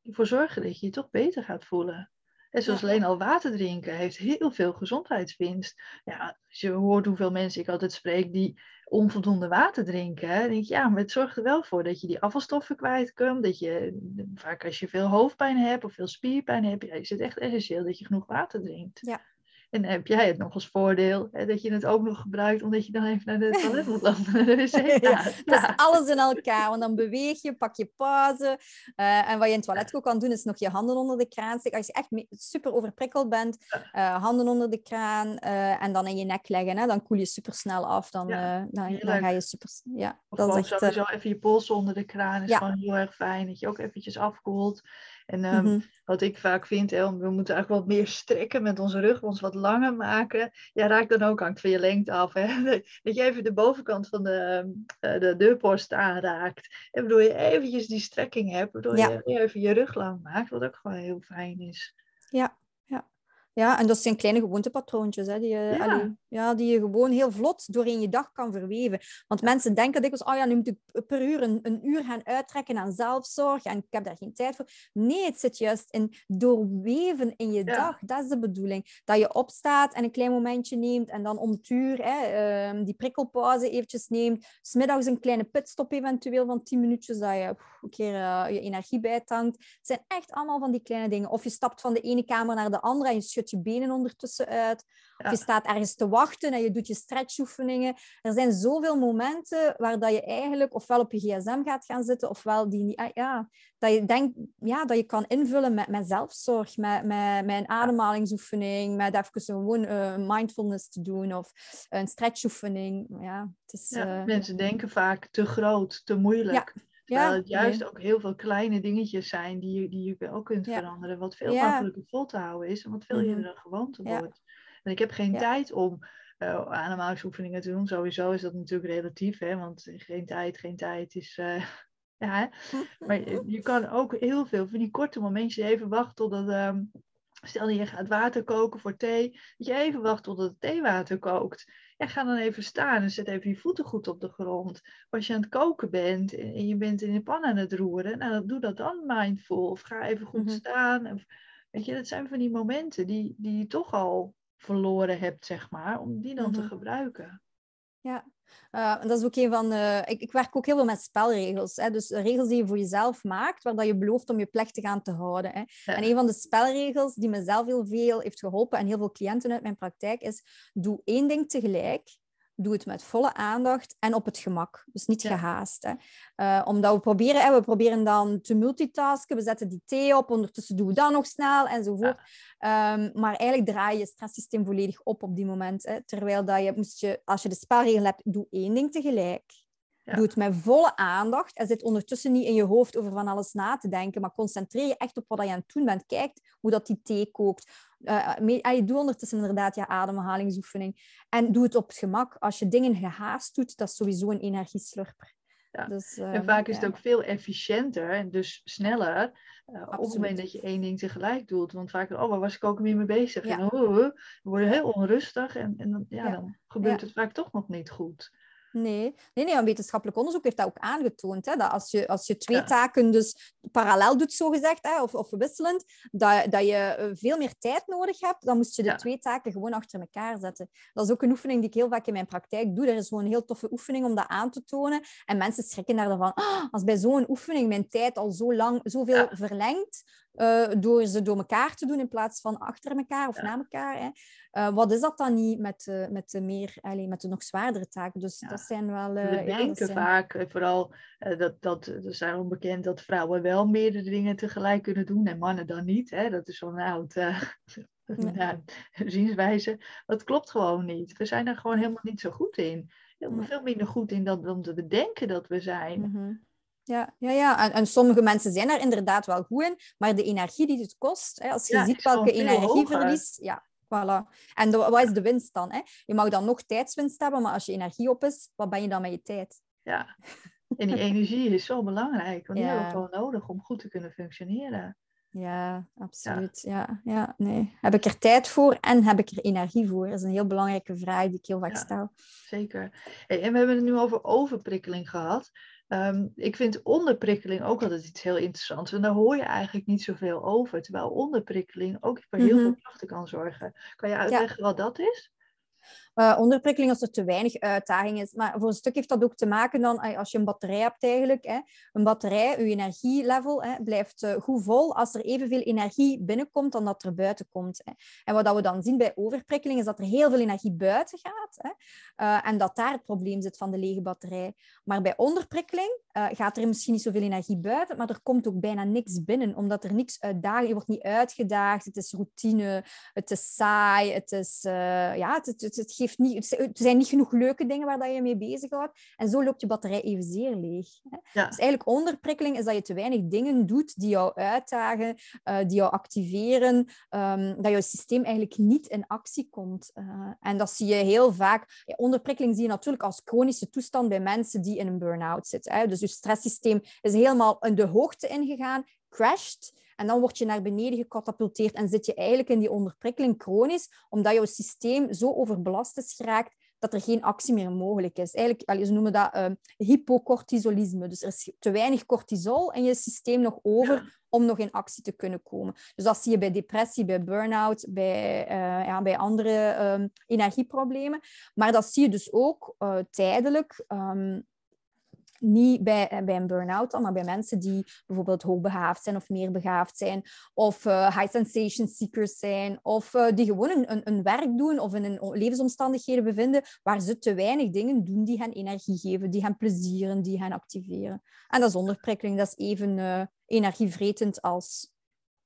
Die ervoor zorgen dat je je toch beter gaat voelen. En zoals Ja. alleen al water drinken heeft heel veel gezondheidswinst. Ja, als je hoort hoeveel mensen ik altijd spreek die onvoldoende water drinken. Dan denk je, ja, maar het zorgt er wel voor dat je die afvalstoffen kwijtkomt. Dat je, vaak als je veel hoofdpijn hebt of veel spierpijn hebt, ja, is het echt essentieel dat je genoeg water drinkt. Ja. En heb jij het nog als voordeel hè, dat je het ook nog gebruikt omdat je dan even naar de toilet moet lopen. naar de wc Ja. Dat is alles in elkaar, want dan beweeg je, pak je pauze. eh, en wat je in het toilet ook kan doen, is nog je handen onder de kraan steken. Als je echt super overprikkeld bent, eh, handen onder de kraan eh, en dan in je nek leggen. Hè, dan koel je super snel af. Dan, Ja, dan, dan ga je super... Ja, Of dat gewoon is echt... sowieso even je polsen onder de kraan is gewoon heel erg fijn. Dat je ook eventjes afkoelt. En ehm, mhm. wat ik vaak vind, hè, we moeten eigenlijk wat meer strekken met onze rug, ons wat langer maken. Ja, raak dan ook hangt van je lengte af. Hè? Dat je even de bovenkant van de, eh, de deurpost aanraakt. En waardoor je eventjes die strekking hebt, waardoor Ja. je even je rug lang maakt, wat ook gewoon heel fijn is. Ja, ja. En dat zijn kleine gewoontepatroontjes hè, die, je, Ja. allee, ja, die je gewoon heel vlot doorheen je dag kan verweven. Want mensen denken dikwijls, oh ja, nu moet ik per uur een, een uur gaan uittrekken aan zelfzorg en ik heb daar geen tijd voor. Nee, het zit juist in doorweven in je Ja. dag. Dat is de bedoeling. Dat je opstaat en een klein momentje neemt en dan om het uur hè, ehm, die prikkelpauze eventjes neemt. Smiddags een kleine pitstop eventueel van 10 minuutjes, dat je pff, een keer eh, je energie bijtankt. Het zijn echt allemaal van die kleine dingen. Of je stapt van de ene kamer naar de andere en je schudt je benen ondertussen uit. Ja. Of je staat ergens te wachten en je doet je stretchoefeningen. Er zijn zoveel momenten waar dat je eigenlijk ofwel op je gsm gaat gaan zitten, ofwel die niet... ah, Ja, dat je denkt ja, dat je kan invullen met, met zelfzorg, met, met, met een ademhalingsoefening, met even gewoon eh, mindfulness te doen of een stretchoefening. Ja, het is... Ja, eh, mensen denken vaak te groot, te moeilijk. Terwijl ja, het juist nee. ook heel veel kleine dingetjes zijn die je, die je ook kunt Ja. veranderen. Wat veel Ja. makkelijker vol te houden is en wat veel Mhm. eerder een gewoonte wordt. En ik heb geen tijd om eh ademhalingsoefeningen te doen. Sowieso is dat natuurlijk relatief, hè? want geen tijd, geen tijd is. eh, ja? Maar je, je kan ook heel veel van die korte momentjes even wachten totdat. ehm, stel dat je gaat water koken voor thee, dat je even wacht totdat het theewater kookt. Ja, ga dan even staan en zet even je voeten goed op de grond. Als je aan het koken bent en je bent in de pan aan het roeren, nou, doe dat dan mindful. Of ga even goed Mhm. staan. Of, weet je, dat zijn van die momenten die, die je toch al verloren hebt, zeg maar, om die dan te Mhm. gebruiken. Ja, Eh, en dat is ook een van de... Ik, ik werk ook heel veel met spelregels. Hè? Dus regels die je voor jezelf maakt, waar dat je belooft om je plechtig aan te houden. Hè? Ja. En een van de spelregels die mezelf heel veel heeft geholpen en heel veel cliënten uit mijn praktijk is, doe één ding tegelijk. Doe het met volle aandacht en op het gemak. Dus niet Ja. gehaast. Hè? Eh, omdat we proberen, hè, we proberen dan te multitasken. We zetten die thee op, ondertussen doen we dat nog snel enzovoort. Ehm, maar eigenlijk draai je je stresssysteem volledig op op die moment. Hè? Terwijl dat je, moest je, als je de spelregel hebt, doe één ding tegelijk. Ja. Doe het met volle aandacht en zit ondertussen niet in je hoofd over van alles na te denken, maar concentreer je echt op wat je aan het doen bent. Kijk hoe dat die thee kookt. Eh, me- ah, je doet ondertussen inderdaad je ademhalingsoefening. En doe het op het gemak. Als je dingen gehaast doet, dat is sowieso een energieslurper. Ja. Dus, En ehm, vaak is ja. het ook veel efficiënter en dus sneller eh, op het moment dat je één ding tegelijk doet. Want vaak, oh, waar was ik ook weer mee bezig? Ja. En oh, we worden heel onrustig en, en dan, ja, Ja. dan gebeurt Ja. het vaak toch nog niet goed. Nee, nee, nee, een wetenschappelijk onderzoek heeft dat ook aangetoond. Hè, dat als je, als je twee Ja. taken dus parallel doet, zogezegd, hè, of, of wisselend, dat, dat je eh, veel meer tijd nodig hebt, dan moest je de Ja. twee taken gewoon achter elkaar zetten. Dat is ook een oefening die ik heel vaak in mijn praktijk doe. Er is gewoon een heel toffe oefening om dat aan te tonen. En mensen schrikken daarvan. "Ah, als bij zo'n oefening mijn tijd al zo lang, zoveel Ja. verlengt, eh, door ze door elkaar te doen in plaats van achter elkaar of Ja. na elkaar. Hè. Eh, wat is dat dan niet met, eh, met, de meer, allee, met de nog zwaardere taken? Dus Ja. dat zijn wel... We denken zijn- vaak, vooral, dat, dat, er zijn onbekend dat vrouwen wel meerdere dingen tegelijk kunnen doen en mannen dan niet. Hè? Dat is zo'n oud zienswijze. Dat klopt gewoon niet. We zijn er gewoon helemaal niet zo goed in. Veel minder goed in dan, dan we denken dat we zijn. Mhm. Ja, ja, ja. En, en sommige mensen zijn daar inderdaad wel goed in, maar de energie die het kost, hè, als je Ja, ziet welke energieverlies, ja, voilà. En de- wat is de winst dan? Hè? Je mag dan nog tijdswinst hebben, maar als je energie op is, wat ben je dan met je tijd? Ja. En die energie is zo belangrijk, want die Ja. hebben we gewoon nodig om goed te kunnen functioneren. Ja, absoluut. Ja. Ja, nee. Heb ik er tijd voor en heb ik er energie voor? Dat is een heel belangrijke vraag die ik heel vaak Ja. stel. Zeker. Hey, en we hebben het nu over overprikkeling gehad. Ehm, ik vind onderprikkeling ook altijd iets heel interessants. En daar hoor je eigenlijk niet zoveel over. Terwijl onderprikkeling ook voor heel Mhm. veel klachten kan zorgen. Kan je uitleggen wat dat is? Eh, onderprikkeling als er te weinig uitdaging is. Maar voor een stuk heeft dat ook te maken dan eh, als je een batterij hebt eigenlijk. Hè. Een batterij, je energielevel hè, blijft eh, goed vol als er evenveel energie binnenkomt dan dat er buiten komt. Hè. En wat dat we dan zien bij overprikkeling is dat er heel veel energie buiten gaat. Hè. En dat daar het probleem zit van de lege batterij. Maar bij onderprikkeling gaat er misschien niet zoveel energie buiten, maar er komt ook bijna niks binnen, omdat er niks uitdaging, je wordt niet uitgedaagd, het is routine, het is saai, het, is, ja, het, het, het geeft niet, er zijn niet genoeg leuke dingen waar dat je mee bezighoudt. En zo loopt je batterij evenzeer leeg. Hè. Ja. Dus eigenlijk onderprikkeling is dat je te weinig dingen doet die jou uitdagen, eh, die jou activeren, ehm, dat jouw systeem eigenlijk niet in actie komt. Eh, en dat zie je heel vaak. Ja, onderprikkeling zie je natuurlijk als chronische toestand bij mensen die in een burn-out zitten. Hè. Dus je stresssysteem is helemaal in de hoogte ingegaan, crasht. En dan word je naar beneden gecatapulteerd en zit je eigenlijk in die onderprikkeling chronisch, omdat jouw systeem zo overbelast is geraakt dat er geen actie meer mogelijk is. Eigenlijk, ze noemen dat uh, hypocortisolisme. Dus er is te weinig cortisol in je systeem nog over om nog in actie te kunnen komen. Dus dat zie je bij depressie, bij burn-out, bij, uh, ja, bij andere um, energieproblemen. Maar dat zie je dus ook uh, tijdelijk. Um, niet bij, eh, bij een burn-out maar bij mensen die bijvoorbeeld hoogbegaafd zijn of meer begaafd zijn, of uh, high sensation seekers zijn, of uh, die gewoon een, een, werk doen of in een levensomstandigheden bevinden waar ze te weinig dingen doen die hen energie geven, die hen plezieren, die hen activeren. En dat is onderprikkeling, dat is even energievretend als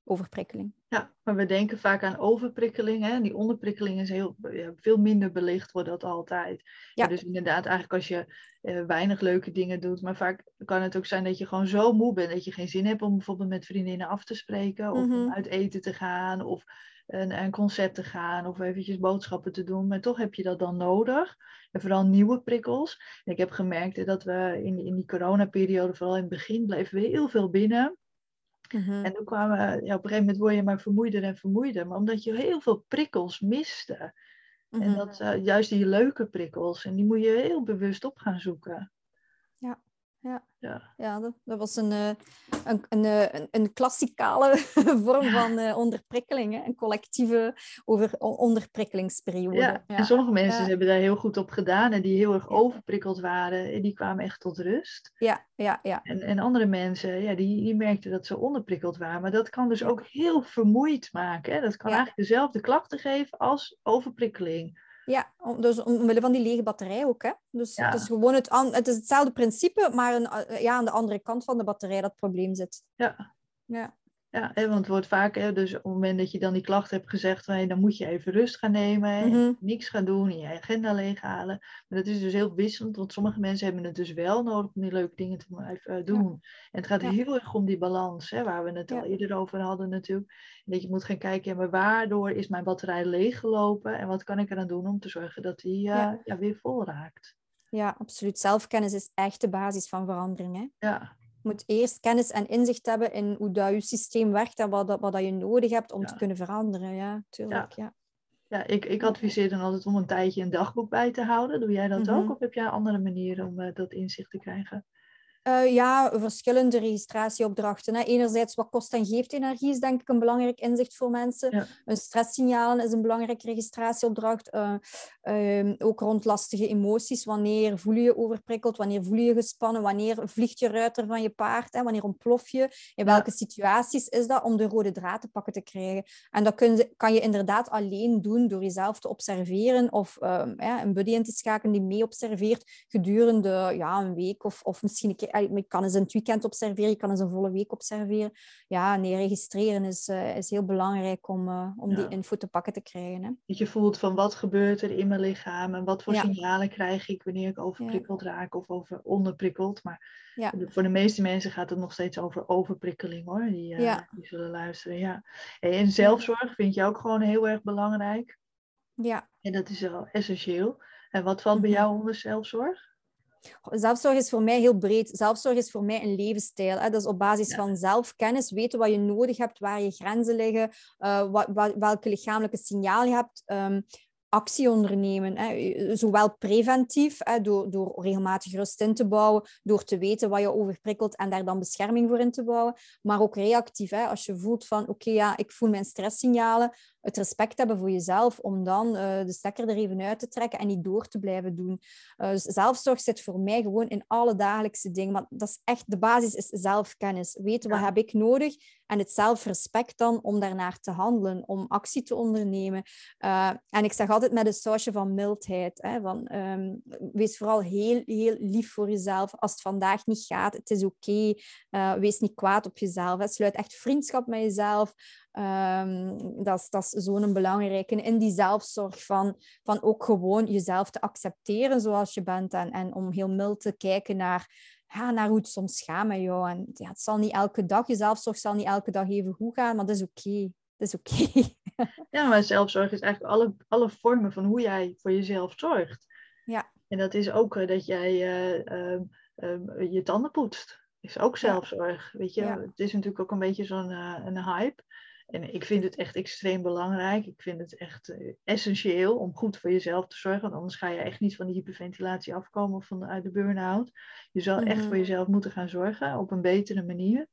overprikkeling. Ja, maar we denken vaak aan overprikkeling. Hè? Die onderprikkeling is heel, veel minder belicht, wordt dat altijd. Ja. dus inderdaad, eigenlijk als je eh, weinig leuke dingen doet. Maar vaak kan het ook zijn dat je gewoon zo moe bent dat je geen zin hebt om bijvoorbeeld met vriendinnen af te spreken. Of mhm. uit eten te gaan. Of een, een concert te gaan. Of eventjes boodschappen te doen. Maar toch heb je dat dan nodig. En vooral nieuwe prikkels. En ik heb gemerkt dat we in, in die coronaperiode, vooral in het begin, bleven we heel veel binnen. Mhm. En toen kwamen, ja, op een gegeven moment word je maar vermoeider en vermoeider. Maar omdat je heel veel prikkels miste. En mhm. dat uh, juist die leuke prikkels. En die moet je heel bewust op gaan zoeken. Ja. Ja, ja. ja dat, dat was een, uh, een, een, eh, een, een klassikale vorm van uh, onderprikkeling. Hè? Een collectieve over, onderprikkelingsperiode. Ja. en sommige mensen hebben daar heel goed op gedaan en die heel erg overprikkeld waren. En die kwamen echt tot rust. Ja, ja, ja. En, en andere mensen, ja, die, die merkten dat ze onderprikkeld waren. Maar dat kan dus ook heel vermoeid maken. Hè? Dat kan eigenlijk dezelfde klachten geven als overprikkeling. Ja, dus omwille van die lege batterij ook. Hè? Dus het, is gewoon het, het is hetzelfde principe, maar een, eh, ja, aan de andere kant van de batterij dat probleem zit. Ja. Ja. Ja, want het wordt vaak, hè, dus op het moment dat je dan die klacht hebt gezegd, hey, dan moet je even rust gaan nemen, mm -hmm. niks gaan doen, en je agenda leeghalen. Maar dat is dus heel wisselend, want sommige mensen hebben het dus wel nodig om die leuke dingen te blijven uh, doen. En het gaat heel erg om die balans, hè, waar we het al eerder over hadden natuurlijk. Dat je moet gaan kijken, maar waardoor is mijn batterij leeggelopen en wat kan ik eraan doen om te zorgen dat die uh, ja. weer vol raakt. Ja, absoluut. Zelfkennis is echt de basis van verandering. Hè? Ja, moet eerst kennis en inzicht hebben in hoe dat je systeem werkt en wat, dat, wat dat je nodig hebt om te kunnen veranderen. Ja, tuurlijk. Ja. ja. ik, ik adviseer dan altijd om een tijdje een dagboek bij te houden. Doe jij dat mhm. ook? Of heb jij andere manieren om uh, dat inzicht te krijgen? Uh, ja, verschillende registratieopdrachten. Hè. Enerzijds, wat kost en geeft energie is denk ik een belangrijk inzicht voor mensen. Een stresssignaal is een belangrijke registratieopdracht. Uh, uh, ook rond lastige emoties. Wanneer voel je je overprikkeld? Wanneer voel je je gespannen? Wanneer vliegt je ruiter van je paard? Hè? Wanneer ontplof je? In welke situaties is dat om de rode draad te pakken te krijgen? En dat kun je, kan je inderdaad alleen doen door jezelf te observeren of ehm, een buddy in te schakelen die mee observeert gedurende ja, een week of, of misschien een keer je kan eens een weekend observeren, je kan eens een volle week observeren. Ja, nee, registreren is, uh, is heel belangrijk om, uh, om die info te pakken te krijgen. Hè. Dat je voelt van wat gebeurt er in mijn lichaam en wat voor signalen krijg ik wanneer ik overprikkeld raak of over onderprikkeld. Maar voor de meeste mensen gaat het nog steeds over overprikkeling hoor, die, uh, die zullen luisteren. Ja. En zelfzorg vind je ook gewoon heel erg belangrijk. Ja. En dat is wel essentieel. En wat valt bij mhm. jou onder zelfzorg? Zelfzorg is voor mij heel breed. Zelfzorg is voor mij een levensstijl. Hè. Dat is op basis van zelfkennis, weten wat je nodig hebt, waar je grenzen liggen, uh, wat, welke lichamelijke signaal je hebt. Um, actie ondernemen. Hè. Zowel preventief, hè, door, door regelmatig rust in te bouwen, door te weten wat je overprikkelt en daar dan bescherming voor in te bouwen. Maar ook reactief, hè, als je voelt van oké, ja, ik voel mijn stresssignalen, het respect hebben voor jezelf om dan uh, de stekker er even uit te trekken en niet door te blijven doen. Uh, dus zelfzorg zit voor mij gewoon in alle dagelijkse dingen. Maar dat is echt, de basis is zelfkennis. Weten wat heb ik nodig en het zelfrespect dan om daarnaar te handelen, om actie te ondernemen. Uh, en ik zeg altijd met een sausje van mildheid. Hè, van, um, wees vooral heel, heel lief voor jezelf. Als het vandaag niet gaat, het is oké. Okay. wees niet kwaad op jezelf. Hè. Sluit echt vriendschap met jezelf. Um, dat is, dat is zo'n belangrijke. In die zelfzorg van, van ook gewoon jezelf te accepteren zoals je bent. En, en om heel mild te kijken naar, ja, naar hoe het soms gaat met jou. En ja, het zal niet elke dag, je zelfzorg zal niet elke dag even goed gaan, maar dat is oké. Dat is oké. ja, maar zelfzorg is eigenlijk alle, alle vormen van hoe jij voor jezelf zorgt. Ja. En dat is ook uh, dat jij uh, uh, je tanden poetst. is ook zelfzorg. Weet je, het is natuurlijk ook een beetje zo'n uh, een hype. En ik vind het echt extreem belangrijk. Ik vind het echt uh, essentieel om goed voor jezelf te zorgen. Want anders ga je echt niet van die hyperventilatie afkomen of van, uit de burn-out. Je zal echt voor mhm. jezelf moeten gaan zorgen op een betere manier.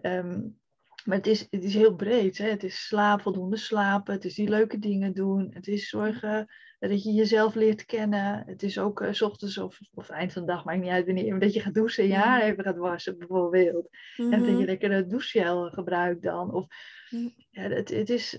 Um, maar het is, het is heel breed. Hè? Het is slaap, voldoende slapen. Het is die leuke dingen doen. Het is zorgen dat je jezelf leert kennen. Het is ook uh, s ochtends of, of eind van de dag, maakt niet uit wanneer. Dat je gaat douchen en je haar even gaat wassen bijvoorbeeld. En dat je mhm. lekker een douchegel gebruikt dan. Of, mhm. ja, het, het, is,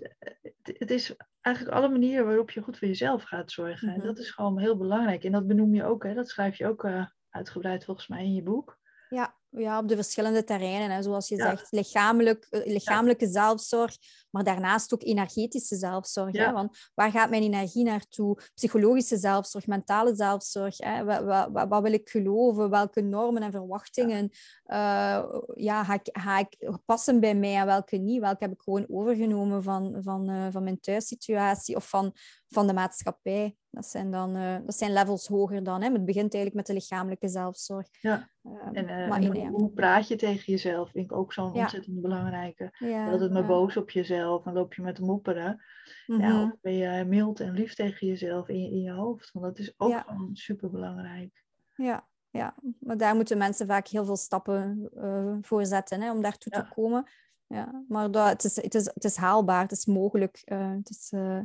het, is eigenlijk alle manieren waarop je goed voor jezelf gaat zorgen. En mhm. dat is gewoon heel belangrijk. En dat benoem je ook. Hè? Dat schrijf je ook uh, uitgebreid volgens mij in je boek. Ja, ja, op de verschillende terreinen. Hè. Zoals je zegt, lichamelijk, eh, lichamelijke zelfzorg, maar daarnaast ook energetische zelfzorg. Hè? Want waar gaat mijn energie naartoe? Psychologische zelfzorg, mentale zelfzorg. Hè? Wat, wat, wat, wil ik geloven? Welke normen en verwachtingen ja. Uh, ja, ga, ik, ga ik passen bij mij en welke niet? Welke heb ik gewoon overgenomen van, van, uh, van mijn thuissituatie of van, van de maatschappij? Dat zijn dan uh, dat zijn levels hoger dan. Hè? Het begint eigenlijk met de lichamelijke zelfzorg. Ja. Ehm, en, en hoe praat je tegen jezelf? Vind ik ook zo'n ontzettend belangrijke. Ja, dat het me boos op jezelf en loop je met mopperen. Ja, mhm. of ben je mild en lief tegen jezelf in je, in je hoofd. Want dat is ook gewoon super belangrijk. Ja, ja, maar daar moeten mensen vaak heel veel stappen uh, voor zetten hè, om daartoe te komen. Ja, maar dat, het, is, het, is, het is haalbaar, het is mogelijk. Uh, het is, uh,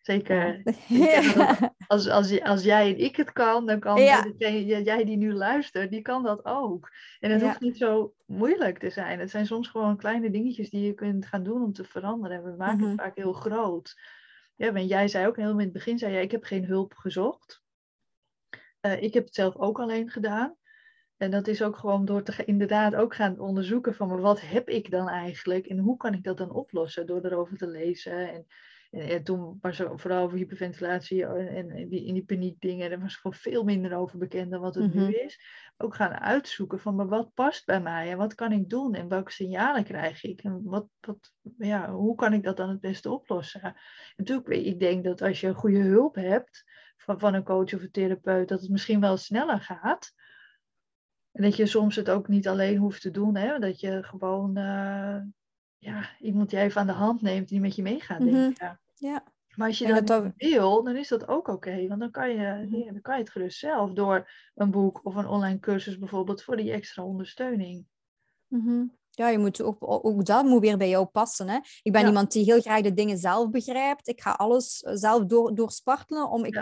Zeker. Als, als, als jij en ik het kan, dan kan jij die nu luistert, die kan dat ook. En het hoeft niet zo moeilijk te zijn. Het zijn soms gewoon kleine dingetjes die je kunt gaan doen om te veranderen. En we maken het mhm. vaak heel groot. Ja, want jij zei ook heel in het begin, zei jij, ik heb geen hulp gezocht. Uh, ik heb het zelf ook alleen gedaan. En dat is ook gewoon door te inderdaad ook gaan onderzoeken van wat heb ik dan eigenlijk en hoe kan ik dat dan oplossen door erover te lezen en en, toen was er vooral over hyperventilatie en, en die, in die paniekdingen, er was gewoon veel minder over bekend dan wat het nu mhm. is. Ook gaan uitzoeken van, maar wat past bij mij en wat kan ik doen en welke signalen krijg ik en wat, wat, ja, hoe kan ik dat dan het beste oplossen? En natuurlijk, ik denk dat als je een goede hulp hebt van, van een coach of een therapeut, dat het misschien wel sneller gaat. En dat je soms het ook niet alleen hoeft te doen, hè? dat je gewoon uh, ja, iemand die even aan de hand neemt die met je meegaat, denk mhm. ik. Ja. Maar als je dat, wil, dan is dat ook oké. want dan kan, je, mhm. dan kan je het gerust zelf door een boek of een online cursus bijvoorbeeld voor die extra ondersteuning. Mm ja, je moet ook, ook dat moet weer bij jou passen. Hè? Ik ben iemand die heel graag de dingen zelf begrijpt. Ik ga alles eh, zelf door, doorspartelen. Om, ik,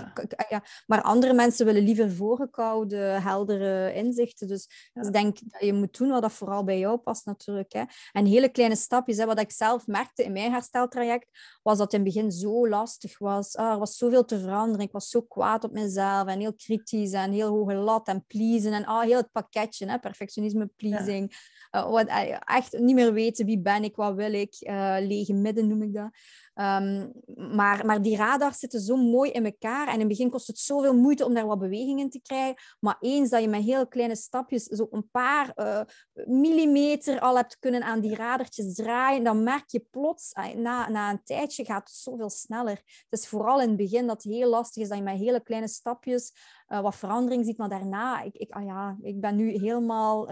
ja. maar andere mensen willen liever voorgekoude, heldere inzichten. Dus, dus ik denk dat je moet doen wat dat vooral bij jou past natuurlijk. Hè? En hele kleine stapjes. Hè? Wat ik zelf merkte in mijn hersteltraject, was dat in het begin zo lastig was. Ah, er was zoveel te veranderen. Ik was zo kwaad op mezelf en heel kritisch en heel hoge lat en pleasen. En ah, heel het pakketje, hè? perfectionisme, pleasing. Uh, wat, uh, echt niet meer weten wie ben ik, wat wil ik. Uh, lege midden noem ik dat. Um, maar, maar die radars zitten zo mooi in elkaar. En in het begin kost het zoveel moeite om daar wat beweging in te krijgen. Maar eens dat je met heel kleine stapjes zo een paar uh, millimeter al hebt kunnen aan die radertjes draaien, dan merk je plots, na, na een tijdje gaat het zoveel sneller. Het is vooral in het begin dat het heel lastig is dat je met hele kleine stapjes wat verandering ziet. Maar daarna, ik, ik, ah ja, ik ben nu helemaal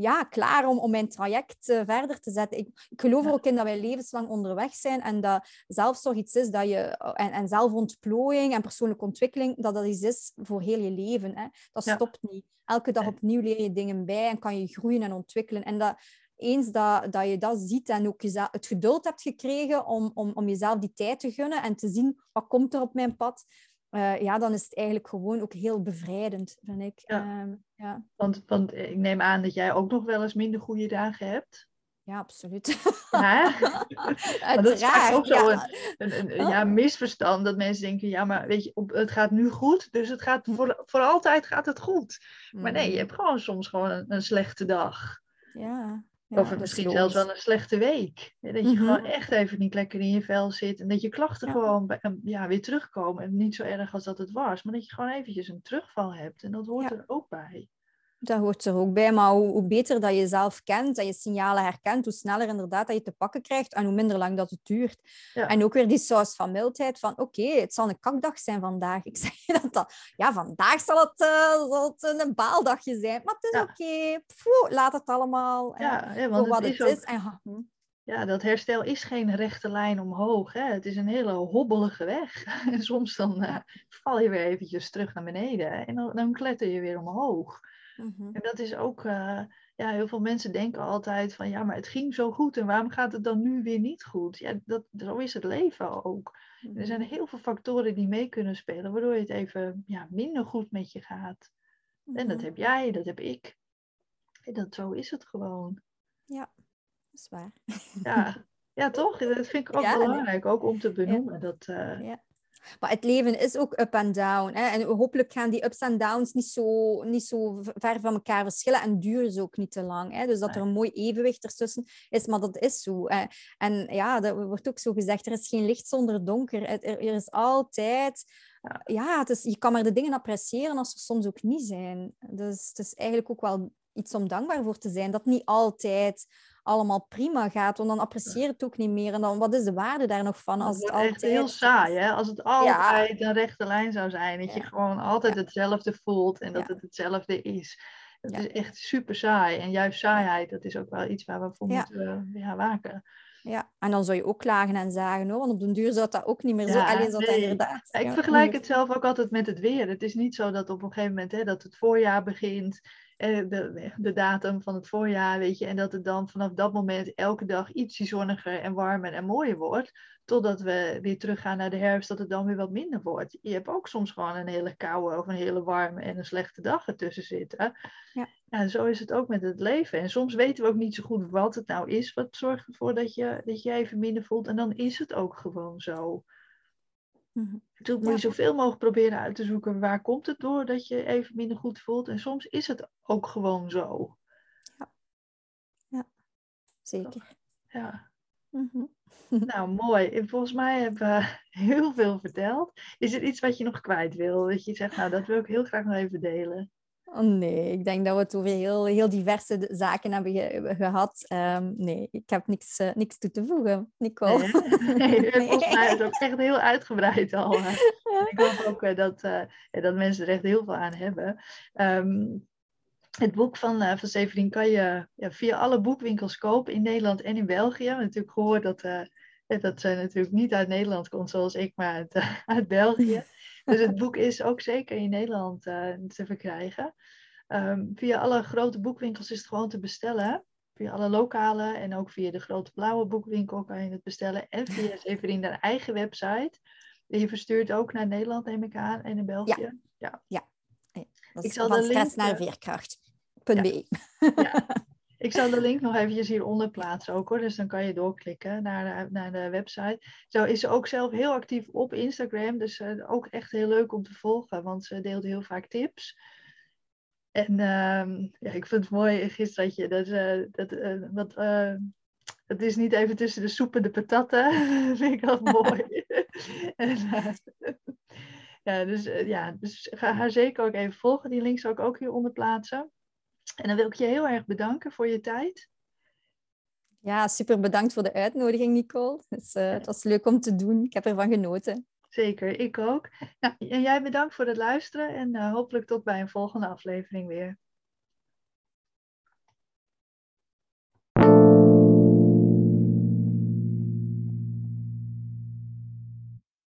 ja, klaar om, om mijn traject uh, verder te zetten. Ik, ik geloof er ook in dat wij levenslang onderweg zijn en dat zelfzorg iets is dat je, eh, en, en zelfontplooiing en persoonlijke ontwikkeling, dat dat iets is voor heel je leven. Hè. Dat stopt niet. Elke dag opnieuw leer je dingen bij en kan je groeien en ontwikkelen. En dat, eens dat, dat je dat ziet en ook jezelf, het geduld hebt gekregen om, om, om jezelf die tijd te gunnen en te zien wat komt er op mijn pad, uh, ja, dan is het eigenlijk gewoon ook heel bevrijdend, vind ik. Ja. Ehm, ja. Want, want ik neem aan dat jij ook nog wel eens minder goede dagen hebt. Ja, absoluut. Ja, dat is ook zo ja. een, een, ja, misverstand. Dat mensen denken, ja, maar weet je, het gaat nu goed. Dus het gaat voor, voor altijd gaat het goed. Maar nee, je mm. hebt gewoon soms gewoon een, een slechte dag. Ja, of misschien zelfs wel een slechte week. Dat je mhm. gewoon echt even niet lekker in je vel zit. En dat je klachten gewoon bij, ja, weer terugkomen. En niet zo erg als dat het was. Maar dat je gewoon eventjes een terugval hebt. En dat hoort er ook bij. Dat hoort er ook bij, maar hoe, hoe, beter dat je jezelf kent en je signalen herkent, hoe sneller inderdaad dat je te pakken krijgt en hoe minder lang dat het duurt. Ja. En ook weer die saus van mildheid van oké, het zal een kakdag zijn vandaag. Ik zeg je dat dat... Ja, vandaag zal het, uh, zal het een baaldagje zijn, maar het is oké. Laat het allemaal ja, ja, want voor wat het, is. En, hm. ja, dat herstel is geen rechte lijn omhoog. Hè? Het is een hele hobbelige weg. En soms dan uh, val je weer eventjes terug naar beneden en dan, dan kletter je weer omhoog. Mhm. En dat is ook, uh, ja, heel veel mensen denken altijd van ja, maar het ging zo goed en waarom gaat het dan nu weer niet goed? Ja, dat, zo is het leven ook. Er zijn mhm. heel veel factoren die mee kunnen spelen, waardoor het even ja, minder goed met je gaat. En dat mhm. heb jij, dat heb ik. En dat, zo is het gewoon. Ja, dat is waar. Ja, ja toch? Dat vind ik ook belangrijk, ook om te benoemen. Dat, uh, ja. Maar het leven is ook up en down. Hè? En hopelijk gaan die ups en downs niet zo, niet zo ver van elkaar verschillen en duren ze ook niet te lang. Hè? Dus dat er een mooi evenwicht ertussen is, maar dat is zo. Hè? En ja, dat wordt ook zo gezegd, er is geen licht zonder donker. Er, er is altijd... Ja, het is, je kan maar de dingen appreciëren als ze soms ook niet zijn. Dus het is eigenlijk ook wel iets om dankbaar voor te zijn. Dat niet altijd allemaal prima gaat, want dan apprecieer je het ook niet meer. En dan, wat is de waarde daar nog van? Als het, altijd... heel saai, hè? Als het altijd een rechte lijn zou zijn. Dat je gewoon altijd hetzelfde voelt en dat het hetzelfde is. Het is echt super saai. En juist saaiheid, dat is ook wel iets waar we voor moeten ja, waken. Ja, en dan zou je ook klagen en zagen, hoor, want op den duur zou dat ook niet meer zo. Alleen dat nee. inderdaad. ik vergelijk het zelf ook altijd met het weer. Het is niet zo dat op een gegeven moment hè, dat het voorjaar begint de, de datum van het voorjaar, weet je, en dat het dan vanaf dat moment elke dag ietsje zonniger en warmer en mooier wordt, totdat we weer teruggaan naar de herfst, dat het dan weer wat minder wordt. Je hebt ook soms gewoon een hele koude of een hele warme en een slechte dag ertussen zitten. Ja. ja, zo is het ook met het leven. En soms weten we ook niet zo goed wat het nou is, wat zorgt ervoor dat je, dat je even minder voelt. En dan is het ook gewoon zo. Toen moet je zoveel mogelijk proberen uit te zoeken waar komt het door dat je even minder goed voelt. En soms is het ook gewoon zo. Ja, ja. zeker. Ja. Mhm. Nou, mooi. Volgens mij hebben we heel veel verteld. Is er iets wat je nog kwijt wil? Dat je zegt, nou, dat wil ik heel graag nog even delen. Oh, nee, ik denk dat we het over heel, heel diverse zaken hebben gehad. Um, nee, ik heb niks, uh, niks toe te voegen, Nicole. Nee, nee, volgens mij is het ook echt heel uitgebreid al. Ik hoop ook uh, dat, uh, dat mensen er echt heel veel aan hebben. Um, het boek van, uh, van Severin kan je ja, via alle boekwinkels kopen in Nederland en in België. We hebben natuurlijk gehoord dat, dat zij natuurlijk niet uit Nederland komt zoals ik, maar uit, uit België. Dus het boek is ook zeker in Nederland uh, te verkrijgen. Ehm, via alle grote boekwinkels is het gewoon te bestellen. Via alle lokale en ook via de grote blauwe boekwinkel kan je het bestellen. En via Severin de eigen website. Je verstuurt ook naar Nederland, neem ik aan, en in België. Ja, ja. ja. ik zal van de link, naar veerkracht.be. Ja. Ik zal de link nog eventjes hieronder plaatsen ook hoor. Dus dan kan je doorklikken naar de, naar de website. Zo is ze ook zelf heel actief op Instagram. Dus uh, ook echt heel leuk om te volgen. Want ze deelt heel vaak tips. En uh, ja, ik vind het mooi gisteren dat je dat, uh, dat, uh, dat het is niet even tussen de soep en de patatten. vind ik wel mooi. ja, dus, ja, dus ga haar zeker ook even volgen. Die link zal ik ook hieronder plaatsen. En dan wil ik je heel erg bedanken voor je tijd. Ja, super bedankt voor de uitnodiging, Nicole. Het, uh, het was leuk om te doen. Ik heb ervan genoten. Zeker, ik ook. Nou, en jij bedankt voor het luisteren en uh, hopelijk tot bij een volgende aflevering weer.